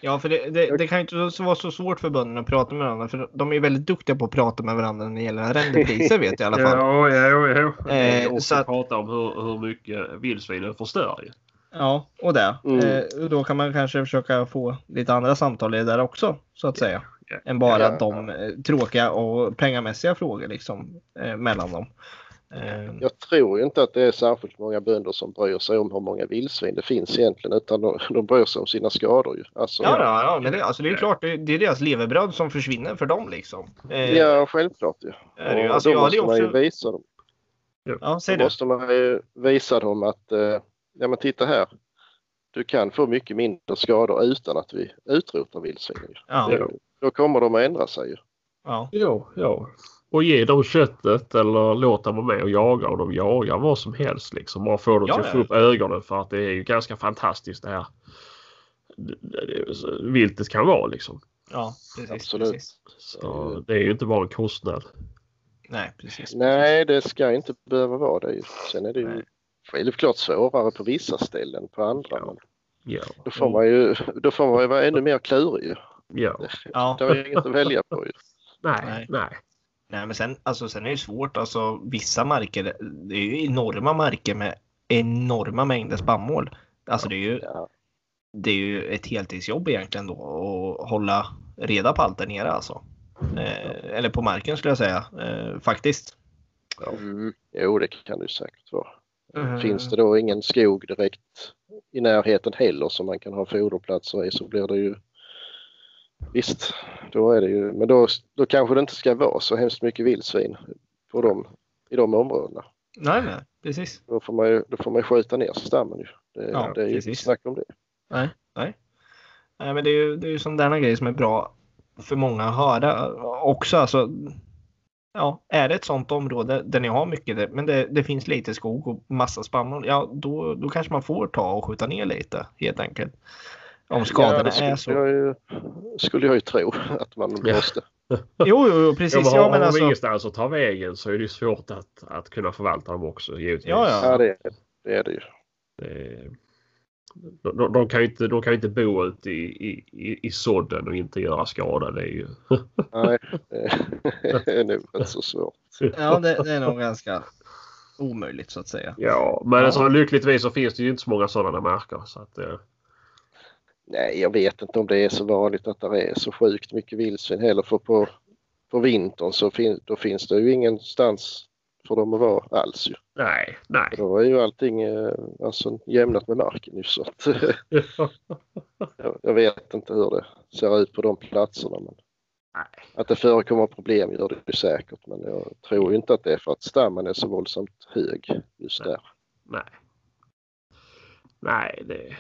[SPEAKER 1] Ja, för det, det, det kan ju inte så- vara så svårt för bönderna att prata med varandra. För de är väldigt duktiga på att prata med varandra när det gäller arrendepriser vet jag i alla fall.
[SPEAKER 2] Ja, ja, ja. ja.
[SPEAKER 1] Eh,
[SPEAKER 2] och
[SPEAKER 1] så att-
[SPEAKER 2] prata om hur, hur mycket vildsvinen förstör ju.
[SPEAKER 1] Ja, och det.
[SPEAKER 3] Mm.
[SPEAKER 1] Eh, då kan man kanske försöka få lite andra samtal i det där också, så att säga.
[SPEAKER 2] ja.
[SPEAKER 1] Än bara
[SPEAKER 3] Ja.
[SPEAKER 1] de eh, tråkiga och pengamässiga frågor liksom eh, mellan dem. Eh,
[SPEAKER 3] Jag tror ju inte att det är särskilt många bönder som bryr sig om hur många vildsvin det finns egentligen utan de, de bryr sig om sina skador ju. Alltså,
[SPEAKER 1] ja, ja, ja, men det, alltså, det är ju klart, det, det är deras levebröd som försvinner för dem liksom. Eh,
[SPEAKER 3] ja, självklart ju. Och
[SPEAKER 1] Alltså,
[SPEAKER 3] då
[SPEAKER 1] jag
[SPEAKER 3] måste
[SPEAKER 1] ju
[SPEAKER 3] man ju
[SPEAKER 1] också...
[SPEAKER 3] visa dem.
[SPEAKER 1] Ja, säg
[SPEAKER 3] Då
[SPEAKER 1] det.
[SPEAKER 3] måste man ju visa dem att eh, ja men titta här. Du kan få mycket mindre skador utan att vi utrotar vildsvinen. ju.
[SPEAKER 1] Ja,
[SPEAKER 2] Ja.
[SPEAKER 3] Då kommer de att ändra sig ju.
[SPEAKER 1] ja,
[SPEAKER 2] Ja, ja. Och ge dem köttet eller låt dem vara med och jaga och de jagar vad som helst liksom. Bara få dem
[SPEAKER 1] Ja,
[SPEAKER 2] till att få upp ögonen för att det är ju ganska fantastiskt det här viltet kan vara liksom.
[SPEAKER 1] ja, precis.
[SPEAKER 3] Absolut.
[SPEAKER 1] precis.
[SPEAKER 2] Så det är ju inte bara en kostnad.
[SPEAKER 1] Nej, precis.
[SPEAKER 3] Nej, det ska inte behöva vara det. ju. Sen är det ju självklart svårare på vissa ställen på andra.
[SPEAKER 2] Ja. Ja.
[SPEAKER 3] då får man ju då får man ju vara ännu mer klurig. ju.
[SPEAKER 2] ja.
[SPEAKER 1] Ja.
[SPEAKER 3] Det är inget att välja på. Ju.
[SPEAKER 2] Nej,
[SPEAKER 1] Nej.
[SPEAKER 2] nej.
[SPEAKER 1] Nej, men sen, alltså, sen är det svårt. Alltså, vissa marker, det är ju enorma marker med enorma mängder spannmål. Alltså det är ju,
[SPEAKER 3] Ja.
[SPEAKER 1] det är ju ett heltidsjobb egentligen då att hålla reda på allt där nere alltså. Eh, eller på marken skulle jag säga eh, faktiskt.
[SPEAKER 3] Mm. Jo, det kan det säkert vara.
[SPEAKER 1] Mm.
[SPEAKER 3] Finns det då ingen skog direkt i närheten heller som man kan ha foderplatser i så blir det ju Visst, då är det ju, men då, då kanske det inte ska vara så hemskt mycket vildsvin på dem, i de områdena.
[SPEAKER 1] Nej, nej, precis.
[SPEAKER 3] Då får man ju, då får man ju skjuta ner stammen ju. Det,
[SPEAKER 1] Ja,
[SPEAKER 3] det är ju inte snack om det.
[SPEAKER 1] Nej, nej. Nej, men det är ju, det är ju sådana grejer som är bra för många att höra också. Alltså, ja, är det ett sådant område där ni har mycket, men det, det finns lite skog och massa spannmål, ja då, då kanske man får ta och skjuta ner lite helt enkelt. Om skadorna
[SPEAKER 3] det skulle
[SPEAKER 1] är så.
[SPEAKER 3] Jag ju, skulle jag ju tro att man
[SPEAKER 2] Ja.
[SPEAKER 3] måste.
[SPEAKER 1] Jo, jo, jo
[SPEAKER 2] Ja,
[SPEAKER 1] precis.
[SPEAKER 2] men
[SPEAKER 1] Ja,
[SPEAKER 2] har
[SPEAKER 1] men
[SPEAKER 2] de
[SPEAKER 1] alltså,
[SPEAKER 2] ingenstans att ta vägen så är det ju svårt att, att kunna förvalta dem också givetvis.
[SPEAKER 1] Ja, ja.
[SPEAKER 3] Ja, det, är- det är det ju.
[SPEAKER 2] Det- De, de, de, kan ju inte, de kan ju inte bo ute i, i, i, i sådden och inte göra skada. Det är ju...
[SPEAKER 3] Nej, det är nog inte så svårt.
[SPEAKER 1] ja, det, det är nog ganska omöjligt så att säga.
[SPEAKER 2] Ja, men
[SPEAKER 1] Ja.
[SPEAKER 2] Så lyckligtvis så finns det ju inte så många sådana marker. Så att, eh,
[SPEAKER 3] Nej, jag vet inte om det är så vanligt att det är så sjukt mycket vildsvin heller. För på, på vintern så fin, då finns det ju ingenstans för dem att vara alls ju.
[SPEAKER 2] nej, nej.
[SPEAKER 3] Då är ju allting eh, alltså, jämnat med marken ju så att, jag, jag vet inte hur det ser ut på de platserna. Men
[SPEAKER 2] Nej.
[SPEAKER 3] att det förekommer problem gör det ju säkert men jag tror ju inte att det är för att stammen är så våldsamt hög just
[SPEAKER 2] Nej.
[SPEAKER 3] där.
[SPEAKER 2] nej. Nej, det...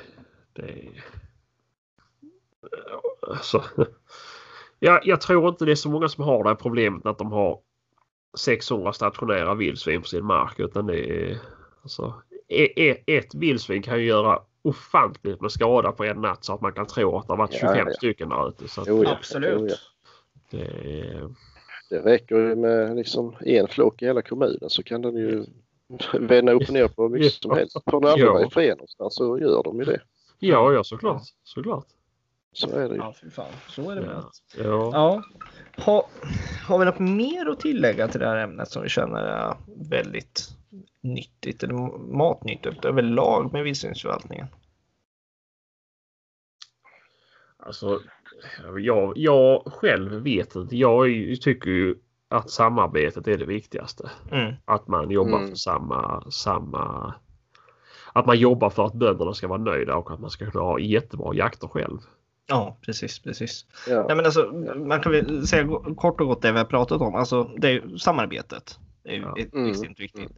[SPEAKER 2] det... Alltså, jag, jag tror inte det är så många som har det här problemet att de har 600 stationära vildsvin på sin mark. Utan det är, alltså, e- e- ett vildsvin kan ju göra ofantligt med skada på en natt så att man kan tro att det har varit
[SPEAKER 3] Ja,
[SPEAKER 2] 25
[SPEAKER 3] ja.
[SPEAKER 2] stycken där ute. Så att,
[SPEAKER 3] Jo, ja.
[SPEAKER 1] Absolut.
[SPEAKER 3] Jo, ja.
[SPEAKER 2] det är,
[SPEAKER 3] Det räcker ju med liksom en flock i hela kommunen så kan den ju vända upp och ner på hur mycket som helst. Får den aldrig
[SPEAKER 2] Ja.
[SPEAKER 3] vara i fred någonstans så gör de ju det.
[SPEAKER 2] ja, ja såklart. såklart.
[SPEAKER 3] Så är det ju.
[SPEAKER 1] Ja, fy fan. Så är det med
[SPEAKER 2] Ja.
[SPEAKER 1] allt.
[SPEAKER 2] Ja.
[SPEAKER 1] Ja. Ha, har vi något mer att tillägga till det här ämnet som vi känner är väldigt nyttigt eller matnyttigt överlag med vildsvinsförvaltningen?
[SPEAKER 2] Alltså, jag, jag själv vet inte. Jag tycker ju att samarbetet är det viktigaste.
[SPEAKER 1] Mm.
[SPEAKER 2] Att man jobbar
[SPEAKER 3] Mm.
[SPEAKER 2] för samma, samma... Att man jobbar för att bönderna ska vara nöjda och att man ska kunna ha jättebra jakter själv.
[SPEAKER 1] Ja, precis, precis.
[SPEAKER 3] Ja.
[SPEAKER 1] Nej, men alltså, man kan väl säga kort och gott det vi har pratat om. Alltså, det är samarbetet. Det är
[SPEAKER 2] Ja.
[SPEAKER 3] Mm.
[SPEAKER 1] extremt viktigt.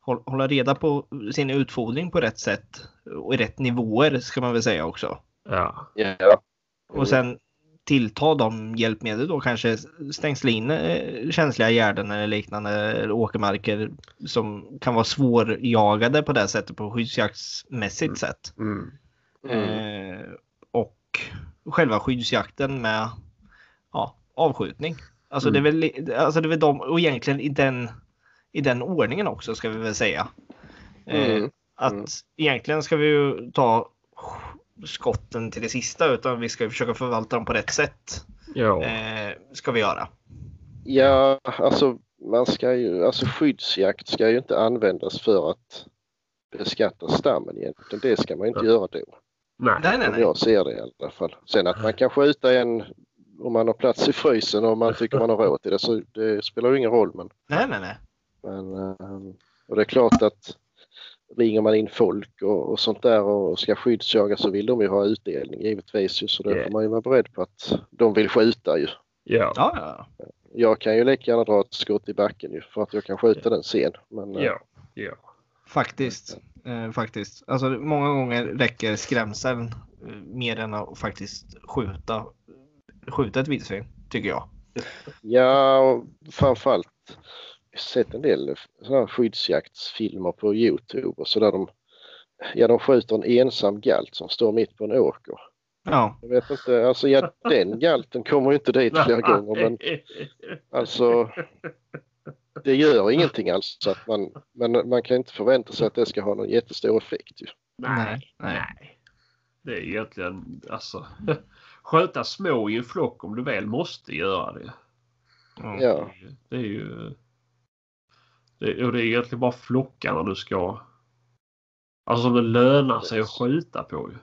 [SPEAKER 1] Håll, hålla reda på sin utfodring på rätt sätt och i rätt nivåer ska man väl säga också.
[SPEAKER 2] Ja,
[SPEAKER 3] Ja.
[SPEAKER 1] Och sen tillta de hjälpmedel då kanske stängsla in eh, känsliga gärden eller liknande eller åkermarker som kan vara svårjagade på det sättet på skyddsjaktsmässigt sätt.
[SPEAKER 2] mm.
[SPEAKER 3] Mm.
[SPEAKER 1] Eh, och själva skyddsjakten med ja, avskjutning. Alltså,
[SPEAKER 2] Mm.
[SPEAKER 1] det är väl, alltså det är väl de, och egentligen i den, i den ordningen också ska vi väl säga. Eh,
[SPEAKER 3] Mm.
[SPEAKER 1] att
[SPEAKER 3] Mm.
[SPEAKER 1] egentligen ska vi ju ta skotten till det sista utan vi ska försöka förvalta dem på rätt sätt.
[SPEAKER 2] ja.
[SPEAKER 1] Eh, ska vi göra.
[SPEAKER 3] Ja, alltså man ska ju, alltså skyddsjakt ska ju inte användas för att beskatta stammen egentligen. Det ska man inte göra då.
[SPEAKER 2] Nej.
[SPEAKER 1] Nej, nej,
[SPEAKER 3] jag ser det i alla fall. Sen att man kan skjuta en om man har plats i frysen och man tycker man har råd till det så det spelar ju ingen roll. Men,
[SPEAKER 1] Nej, nej, nej.
[SPEAKER 3] men ehm, och det är klart att ringer man in folk och, och sånt där och ska skyddsjaga så vill de ju ha utdelning givetvis ju, så då
[SPEAKER 2] Yeah.
[SPEAKER 3] får man ju vara beredd på att de vill skjuta ju.
[SPEAKER 2] Ja,
[SPEAKER 1] Ja, ja.
[SPEAKER 3] Jag kan ju lika gärna dra ett skott i backen ju för att jag kan skjuta den sen. Men, eh,
[SPEAKER 2] ja, ja.
[SPEAKER 1] Faktiskt. Eh, faktiskt. Alltså, många gånger räcker skrämseln eh, mer än att faktiskt skjuta, skjuta ett vildsvin, tycker jag.
[SPEAKER 3] Ja, och framförallt sett en del här skyddsjaktsfilmer på Youtube och så där de, ja, de skjuter en ensam galt som står mitt på en åker.
[SPEAKER 1] Ja,
[SPEAKER 3] Jag vet inte, alltså ja, den galten kommer ju inte dit flera gånger men alltså det gör ingenting alls. Så att man, men man kan inte förvänta sig att det ska ha någon jättestor effekt. Ju.
[SPEAKER 2] Nej, nej. Det är egentligen alltså sköta små i en flock om du väl måste göra det.
[SPEAKER 3] Ja.
[SPEAKER 2] Det är ju... Det, och det är egentligen bara flockarna du ska... Alltså som det lönar sig att skjuta på ju.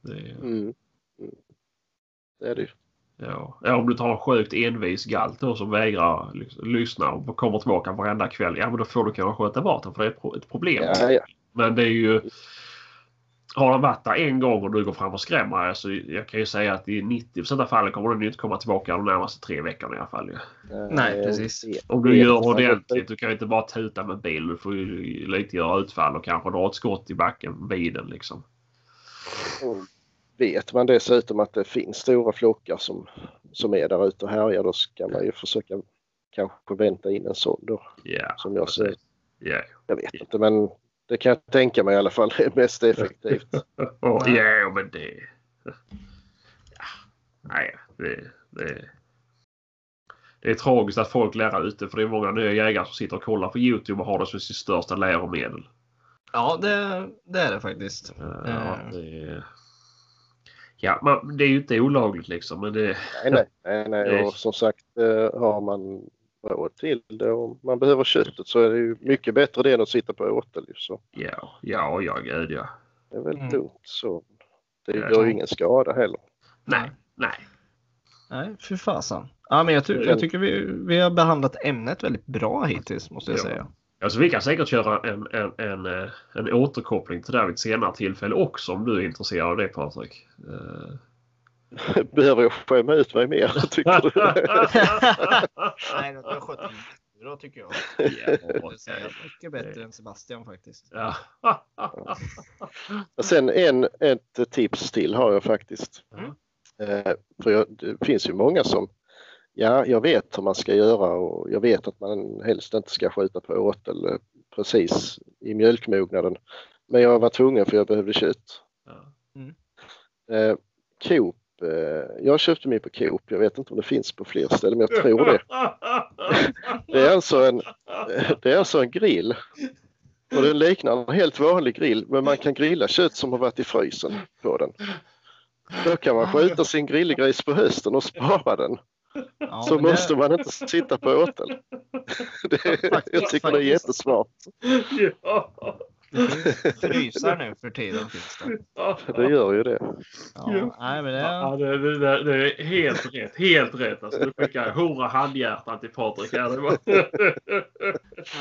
[SPEAKER 2] Det är,
[SPEAKER 3] Mm. Mm. Det är det ju.
[SPEAKER 2] Ja. ja, om du tar en sjukt envis galt då som vägrar liksom, lyssna och kommer tillbaka varenda kväll. Ja, men då får du kanske sköta bort den för det är ett pro- ett problem.
[SPEAKER 3] Ja, ja.
[SPEAKER 2] Men det är ju... Har den varit där en gång och du går fram och skrämmer alltså jag kan ju säga att i 90 av fallen kommer den ju inte komma tillbaka de närmaste tre veckorna i alla fall. Ju.
[SPEAKER 1] Nej, precis.
[SPEAKER 2] Om du
[SPEAKER 3] det-
[SPEAKER 2] gör ordentligt. Du kan ju inte bara tuta med bil. Du får ju lite göra utfall och kanske dra ett skott i backen vid den liksom.
[SPEAKER 3] Och Vet man dessutom att det finns stora flockar som, som är där ute och härjar då ska man ju försöka kanske vänta in en sån då.
[SPEAKER 2] Ja,
[SPEAKER 3] Som jag ser.
[SPEAKER 2] Ja.
[SPEAKER 3] Jag vet inte men det kan jag tänka mig i alla fall är mest effektivt.
[SPEAKER 1] Nej.
[SPEAKER 2] ja, men det... Ja. Nej, det, det... Det är tragiskt att folk lär ute för det är många nya jägare som sitter och kollar på Youtube och har det som sitt största läromedel.
[SPEAKER 1] Ja, det, det är det faktiskt.
[SPEAKER 2] Ja,
[SPEAKER 1] Eh.
[SPEAKER 2] det, ja man, det är ju inte olagligt liksom men det...
[SPEAKER 3] Nej, nej, nej, nej. och som sagt eh, har man råd till det och man behöver köttet så är det ju mycket bättre det än att sitta på Så
[SPEAKER 2] Ja, ja, ja, gud ja.
[SPEAKER 3] det är väl
[SPEAKER 1] Mm.
[SPEAKER 3] dumt så. Det
[SPEAKER 2] Ja.
[SPEAKER 3] gör ju ingen skada heller.
[SPEAKER 2] Nej, nej.
[SPEAKER 1] Nej, för fasen. Ja, men jag, ty- jag tycker vi, vi har behandlat ämnet väldigt bra hittills måste jag
[SPEAKER 2] Ja.
[SPEAKER 1] säga.
[SPEAKER 2] Alltså vi kan säkert köra en, en, en, eh, en återkoppling till det vid ett senare tillfälle också om du är intresserad av det Patrik. Eh.
[SPEAKER 3] Behöver jag skämma ut mig mer tycker du?
[SPEAKER 1] Nej, det har skött bra tycker jag.
[SPEAKER 2] Ja,
[SPEAKER 1] mycket bättre än Sebastian faktiskt.
[SPEAKER 2] ja.
[SPEAKER 3] Sen en, ett tips till har jag faktiskt.
[SPEAKER 1] Mm.
[SPEAKER 3] Eh, för jag, det finns ju många som, ja jag vet hur man ska göra och jag vet att man helst inte ska skjuta på åtel eh, precis i mjölkmognaden. Men jag var tvungen för jag behövde kött.
[SPEAKER 2] Ja.
[SPEAKER 3] Eh, Coop, eh, jag köpte mig på Coop, jag vet inte om det finns på fler ställen men jag tror det. Det är alltså en, det är alltså en grill. Och den liknar en helt vanlig grill men man kan grilla kött som har varit i frysen på den. Då kan man skjuta sin grillgris på hösten och spara den.
[SPEAKER 1] Ja,
[SPEAKER 3] Så
[SPEAKER 1] men det-
[SPEAKER 3] måste man inte sitta på åtel. Det, jag tycker det är jättesmart.
[SPEAKER 2] ja.
[SPEAKER 1] Det finns frysar nu för tiden finns det.
[SPEAKER 3] Det gör ju det.
[SPEAKER 1] Ja, nej, men det,
[SPEAKER 2] Ja, det, det, det, är helt rätt. Helt rätt. Alltså, du skickar 100 handhjärtan till Patrik. här. Det var-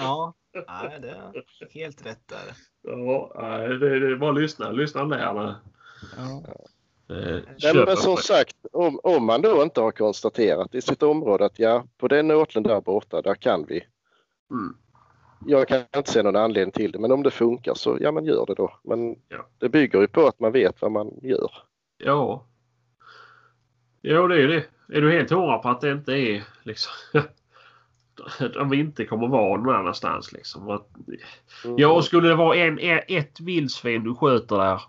[SPEAKER 1] ja, nej, det är helt rätt där.
[SPEAKER 2] Ja, nej, det, det är bara att lyssna. Lyssna nu.
[SPEAKER 1] Ja.
[SPEAKER 2] Eh,
[SPEAKER 3] Nej, men som sagt, om, om man då inte har konstaterat i sitt område att ja, på den åtlen där borta, där kan vi.
[SPEAKER 2] Mm.
[SPEAKER 3] Jag kan inte se någon anledning till det, men om det funkar så ja, men gör det då. Men
[SPEAKER 2] Ja.
[SPEAKER 3] det bygger ju på att man vet vad man gör.
[SPEAKER 2] Ja. Jo, det är det. Är du helt hundra på att det inte är liksom... de inte kommer vara någon annanstans liksom. Att,
[SPEAKER 3] Mm.
[SPEAKER 2] ja, och skulle det vara en, ett vildsvin du sköter där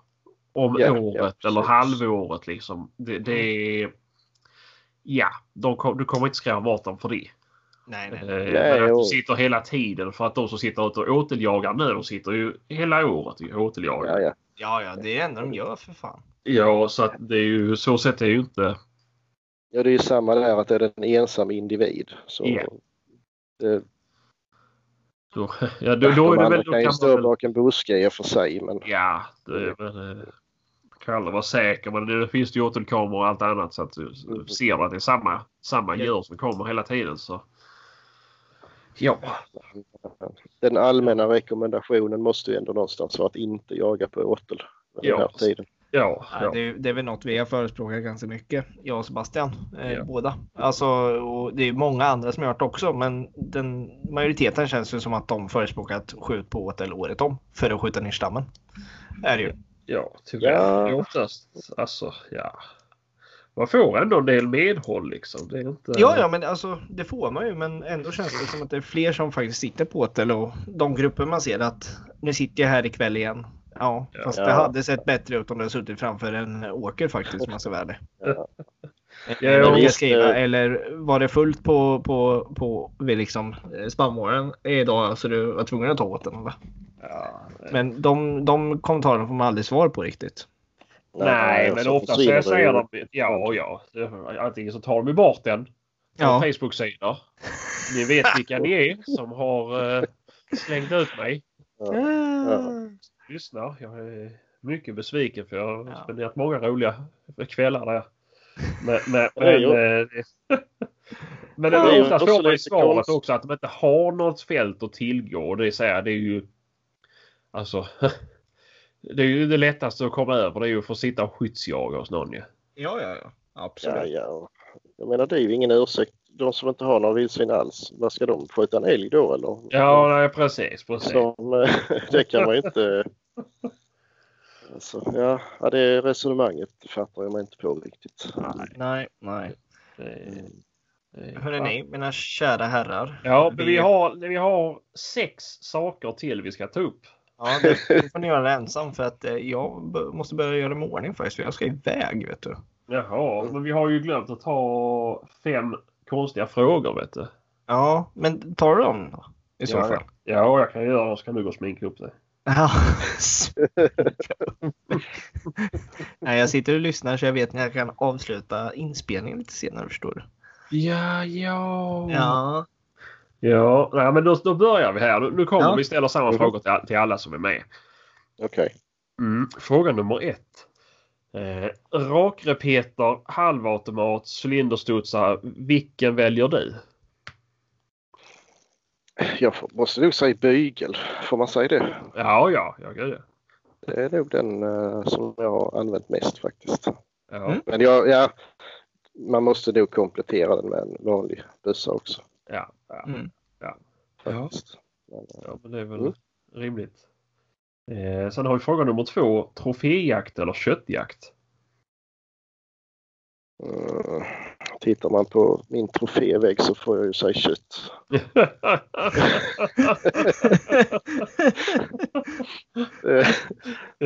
[SPEAKER 2] om
[SPEAKER 3] Ja, ja,
[SPEAKER 2] året
[SPEAKER 3] precis.
[SPEAKER 2] eller halvåret liksom. Det, det är... Ja, de, kom- du kommer inte skrämma bort dem för det.
[SPEAKER 1] Nej, nej.
[SPEAKER 2] Eh,
[SPEAKER 1] nej.
[SPEAKER 2] Men att du
[SPEAKER 3] och-
[SPEAKER 2] sitter hela tiden för att de som sitter ute och åteljagar nu, de sitter ju hela året och åteljagar.
[SPEAKER 3] Ja, ja.
[SPEAKER 1] Ja, ja, det är det enda de gör för fan.
[SPEAKER 2] Ja, så att det är ju så sett är ju inte...
[SPEAKER 3] ja, det är ju samma där att det är en ensam individ. Så
[SPEAKER 2] Ja.
[SPEAKER 3] det,
[SPEAKER 2] Så, ja, då, då är
[SPEAKER 3] de
[SPEAKER 2] det väl... Då
[SPEAKER 3] kan ju stå
[SPEAKER 2] man väl
[SPEAKER 3] bak en buske i och för sig, men
[SPEAKER 2] ja, men, eh, kan aldrig vara säker men det finns ju åtelkameror och allt annat så att du
[SPEAKER 3] Mm.
[SPEAKER 2] ser du att det är samma, samma djur som kommer hela tiden så... Ja.
[SPEAKER 3] den allmänna rekommendationen måste ju ändå någonstans vara att inte jaga på åtel den
[SPEAKER 2] Ja.
[SPEAKER 3] här tiden.
[SPEAKER 2] Ja, ja.
[SPEAKER 1] det, är- det är väl något vi har förespråkat ganska mycket, jag och Sebastian. Eh,
[SPEAKER 2] Ja.
[SPEAKER 1] Båda. Alltså, och det är många andra som har gjort det också, men den majoriteten känns ju som att de förespråkar att skjut på åtel året om för att skjuta ner stammen. Är det ju.
[SPEAKER 2] Ja, tyvärr.
[SPEAKER 3] Ja.
[SPEAKER 2] Det oftast, alltså, ja. Man får ändå en del medhåll liksom. Det är inte...
[SPEAKER 1] Ja, ja, men alltså det får man ju, men ändå känns det som att det är fler som faktiskt sitter på åtel och de grupper man ser att nu sitter jag här ikväll igen. Ja,
[SPEAKER 2] Ja.
[SPEAKER 1] fast det
[SPEAKER 3] Ja.
[SPEAKER 1] hade sett bättre ut om det hade suttit framför en åker faktiskt, om man ska vara ärlig.
[SPEAKER 2] Ja,
[SPEAKER 1] Eller,
[SPEAKER 3] visst,
[SPEAKER 1] skriva, eller var det fullt på, på, på vid liksom eh, spammålen idag så du var tvungen att ta åt den? Eller?
[SPEAKER 2] Ja,
[SPEAKER 1] Men de, de kommentarerna får man aldrig svar på riktigt.
[SPEAKER 2] Nej, men
[SPEAKER 3] så
[SPEAKER 2] ofta så
[SPEAKER 3] det
[SPEAKER 2] säger de ja, ja. Det- Antingen så tar de bort den från
[SPEAKER 1] Ja,
[SPEAKER 2] Facebook-sidor. Ni vet vilka ni är som har eh, slängt ut mig. Lyssnar. Jag är mycket besviken för jag har
[SPEAKER 1] Ja.
[SPEAKER 2] spenderat många roliga kvällar där. Men, men,
[SPEAKER 3] Ja,
[SPEAKER 2] men, eh, men
[SPEAKER 3] Det är ju
[SPEAKER 2] oftast
[SPEAKER 3] också
[SPEAKER 2] får man ju svaret också att de inte har något fält att tillgå. Det är, så här, det är ju alltså det är ju det lättaste att komma över. Det är ju att få sitta och skyddsjaga hos någon ju.
[SPEAKER 1] ja, ja, ja. Absolut.
[SPEAKER 3] Ja, ja. Jag menar det är ju ingen ursäkt. De som inte har några vildsvin alls, vad ska de? Skjuta en älg då eller?
[SPEAKER 2] Ja, nej, precis. precis.
[SPEAKER 3] Som, eh, det kan man ju inte... Alltså, ja, ja, det resonemanget fattar jag mig inte på riktigt.
[SPEAKER 1] Nej, nej.
[SPEAKER 2] Det är- det är-
[SPEAKER 1] Hörrni, mina kära herrar.
[SPEAKER 2] Ja, men vi har, vi har sex saker till vi ska ta upp.
[SPEAKER 1] Ja, det det får ni göra ensam för att eh, jag måste börja göra i ordning faktiskt. För jag ska iväg, vet du.
[SPEAKER 2] Jaha, men vi har ju glömt att ta fem konstiga frågor vet du.
[SPEAKER 1] Ja, men tar du dem då? I så
[SPEAKER 2] Ja,
[SPEAKER 1] fall.
[SPEAKER 2] Ja, jag kan göra det. Så kan du gå och sminka upp dig.
[SPEAKER 1] Ja. Nej, jag sitter och lyssnar så jag vet när jag kan avsluta inspelningen lite senare, förstår du.
[SPEAKER 2] Ja, ja.
[SPEAKER 1] Ja.
[SPEAKER 2] Ja, nej, men då, då börjar vi här. Nu, kommer
[SPEAKER 1] Ja.
[SPEAKER 2] vi ställa samma
[SPEAKER 3] Mhm.
[SPEAKER 2] frågor till, till alla som är med.
[SPEAKER 3] Okej.
[SPEAKER 2] Mm. Fråga nummer ett. Eh, rakrepeter, halvautomat, cylinderstudsare. Vilken väljer du?
[SPEAKER 3] Jag måste nog säga bygel. Får man säga det?
[SPEAKER 2] Ja, ja, jag gör det.
[SPEAKER 3] Det är nog den eh, som jag har använt mest faktiskt.
[SPEAKER 2] Ja,
[SPEAKER 1] Mm.
[SPEAKER 3] Men jag, ja, man måste nog komplettera den med en vanlig bössa också.
[SPEAKER 2] ja, ja.
[SPEAKER 1] Mm.
[SPEAKER 3] Faktiskt. Men, eh,
[SPEAKER 2] ja men det är väl
[SPEAKER 3] Mm.
[SPEAKER 2] rimligt. Eh, sen har vi fråga nummer två. Troféjakt eller köttjakt?
[SPEAKER 3] Mm, tittar man på min trofévägg så får jag ju säga kött. Eh,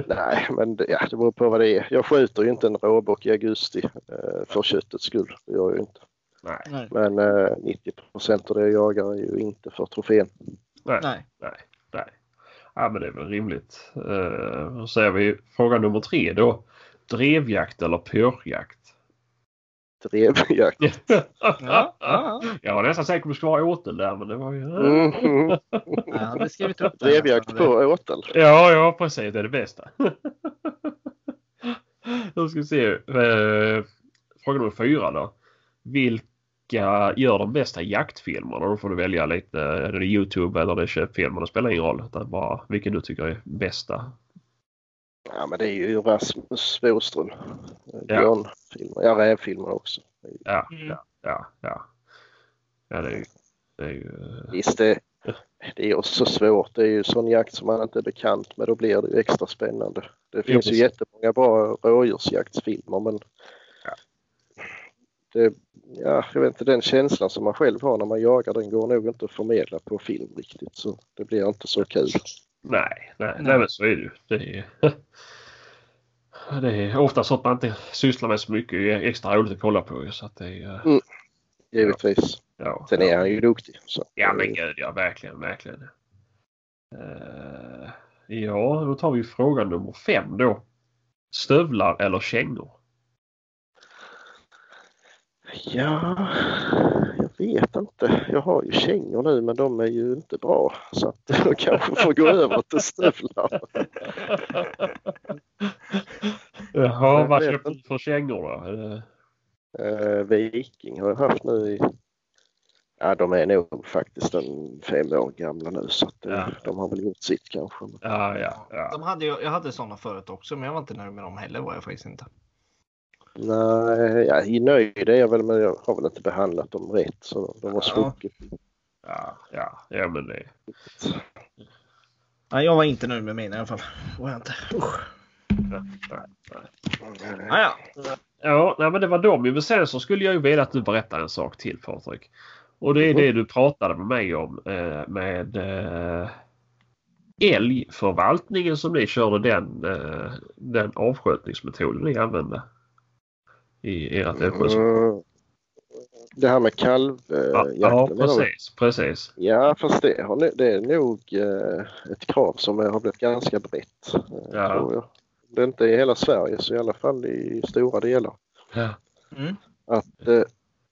[SPEAKER 3] Nej, men det, ja, det beror på vad det är. Jag skjuter ju inte en råbock i augusti eh, för köttets skull. Det gör jag ju inte.
[SPEAKER 2] Nej.
[SPEAKER 3] Men eh, 90 procent av det jag jagar är ju inte för trofén.
[SPEAKER 2] nej,
[SPEAKER 1] Nej.
[SPEAKER 2] nej, nej. Ja, men det är väl rimligt. Eh, då säger vi fråga nummer tre då. Drevjakt eller pörjakt?
[SPEAKER 3] Drevjakt.
[SPEAKER 1] Ja, ja,
[SPEAKER 2] Jag var nästan säker på att det skulle vara åtel där men det var ju...
[SPEAKER 3] Mm.
[SPEAKER 1] Jag hade skrivit upp.
[SPEAKER 3] Drevjakt på åtel.
[SPEAKER 2] Ja, ja precis. Det är det bästa. Då ska vi se. Eh, fråga nummer fyra då. Vilka gör de bästa jaktfilmerna? Då får du välja lite. Är det Youtube eller det är köpfilmer? Det spelar ingen roll. Utan bara vilken du tycker är bästa.
[SPEAKER 3] Ja, men det är ju Rasmus Boström.
[SPEAKER 2] Ja.
[SPEAKER 3] Björnfilmer. Ja, rävfilmer också.
[SPEAKER 2] Ja,
[SPEAKER 1] Mm.
[SPEAKER 2] ja, ja. Ja, ja det är ju... Det är ju
[SPEAKER 3] Visst, det, det är också svårt. Det är ju sån jakt som man inte är bekant med. Då blir det ju extra spännande. Det finns ju
[SPEAKER 2] precis.
[SPEAKER 3] jättemånga bra rådjursjaktsfilmer men
[SPEAKER 2] Ja.
[SPEAKER 3] det, ja, jag vet inte, den känslan som man själv har när man jagar den går nog inte att förmedla på film riktigt så det blir inte så kul.
[SPEAKER 2] Nej, nej,
[SPEAKER 1] Nej.
[SPEAKER 2] nej men så är det ju. Det är, det är ofta sånt man inte sysslar med så mycket. Det är extra roligt att kolla på så att det är...
[SPEAKER 3] Givetvis.
[SPEAKER 2] Ja,
[SPEAKER 3] Sen är han ju duktig. Så.
[SPEAKER 2] Ja men gud ja, verkligen, verkligen. Eh, ja, då tar vi fråga nummer fem då. Stövlar eller kängor?
[SPEAKER 3] Ja, vet inte. Jag har ju kängor nu men de är ju inte bra så att jag kanske får gå över till stövlar.
[SPEAKER 2] Jaha, vad köpte du för kängor då? Eh,
[SPEAKER 3] Viking har jag haft nu i... Ja, de är nog faktiskt en fem år gamla nu så att, eh,
[SPEAKER 2] Ja.
[SPEAKER 3] de har väl gjort sitt kanske.
[SPEAKER 2] Ja, ja, ja.
[SPEAKER 1] De hade, jag hade sådana förut också, men jag var inte nöjd med dem heller var jag faktiskt inte.
[SPEAKER 3] Nej, jag är nöjd är jag väl men jag har väl inte behandlat dem rätt så de har
[SPEAKER 1] Ja.
[SPEAKER 3] spruckit.
[SPEAKER 2] Ja, ja, ja men det...
[SPEAKER 1] Nej, jag var inte nöjd med mina i alla fall. Var jag inte. Usch. Ah, ja.
[SPEAKER 2] Ja, nej, men det var de ju. Men sen så skulle jag ju vilja att du berättar en sak till Patrik. Och det är det du pratade med mig om eh, med eh, älgförvaltningen som ni körde den, eh, den avskjutningsmetoden ni använde. I ert älgskötsel?
[SPEAKER 3] Mm. Det här med kalvjakten.
[SPEAKER 2] Ja, ja precis, precis.
[SPEAKER 3] Ja, fast det, har, nu- det är nog eh, ett krav som har blivit ganska brett. eh,
[SPEAKER 2] Ja.
[SPEAKER 3] tror jag. Det är inte i hela Sverige så i alla fall i stora delar.
[SPEAKER 2] Ja.
[SPEAKER 1] Mm.
[SPEAKER 3] Att eh,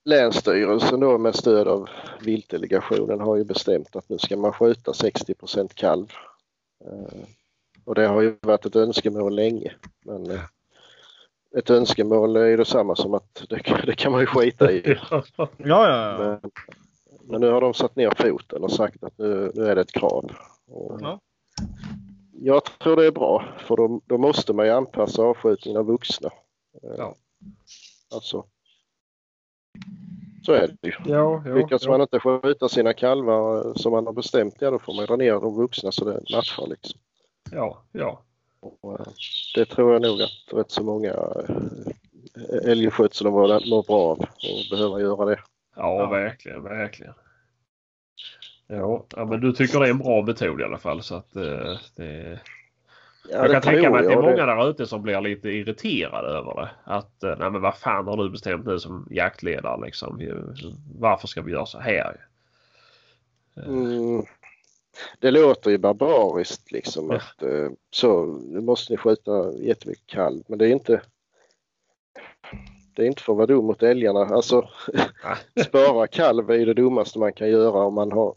[SPEAKER 3] Länsstyrelsen då med stöd av viltdelegationen har ju bestämt att nu ska man skjuta 60% kalv. Eh, och det har ju varit ett önskemål länge. Men eh, ett önskemål är ju detsamma som att det, kan- det kan man ju skita i.
[SPEAKER 1] Ja, ja, ja.
[SPEAKER 3] Men, men nu har de satt ner foten och sagt att nu, nu är det ett krav. Och
[SPEAKER 1] Ja.
[SPEAKER 3] Jag tror det är bra för då, då måste man ju anpassa avskjutningen av vuxna. Eh,
[SPEAKER 2] Ja.
[SPEAKER 3] Alltså. Så är det ju.
[SPEAKER 2] Ja, ja,
[SPEAKER 3] Lyckas
[SPEAKER 2] ja.
[SPEAKER 3] man inte skjuta sina kalvar eh, som man har bestämt, ja då får man dra ner de vuxna så det matchar liksom.
[SPEAKER 2] ja, ja.
[SPEAKER 3] Och, eh, det tror jag nog att rätt så många eh, älgskötselområden mår bra av och behöver göra det.
[SPEAKER 2] Ja,
[SPEAKER 1] Ja.
[SPEAKER 2] verkligen, verkligen. Ja, ja, men du tycker det är en bra metod i alla fall så att eh, det...
[SPEAKER 3] Ja,
[SPEAKER 2] jag
[SPEAKER 3] det
[SPEAKER 2] kan tänka mig att det är många där ute som blir lite irriterade över det. Att eh, nej men vad fan har du bestämt nu som jaktledare liksom? Varför ska vi göra så här?
[SPEAKER 3] Mm. Det låter ju barbariskt liksom
[SPEAKER 2] Ja.
[SPEAKER 3] att eh, så nu måste ni skjuta jättemycket kalv men det är inte det är inte för att vara dum mot älgarna. Alltså spara kalv är ju det dummaste man kan göra om man har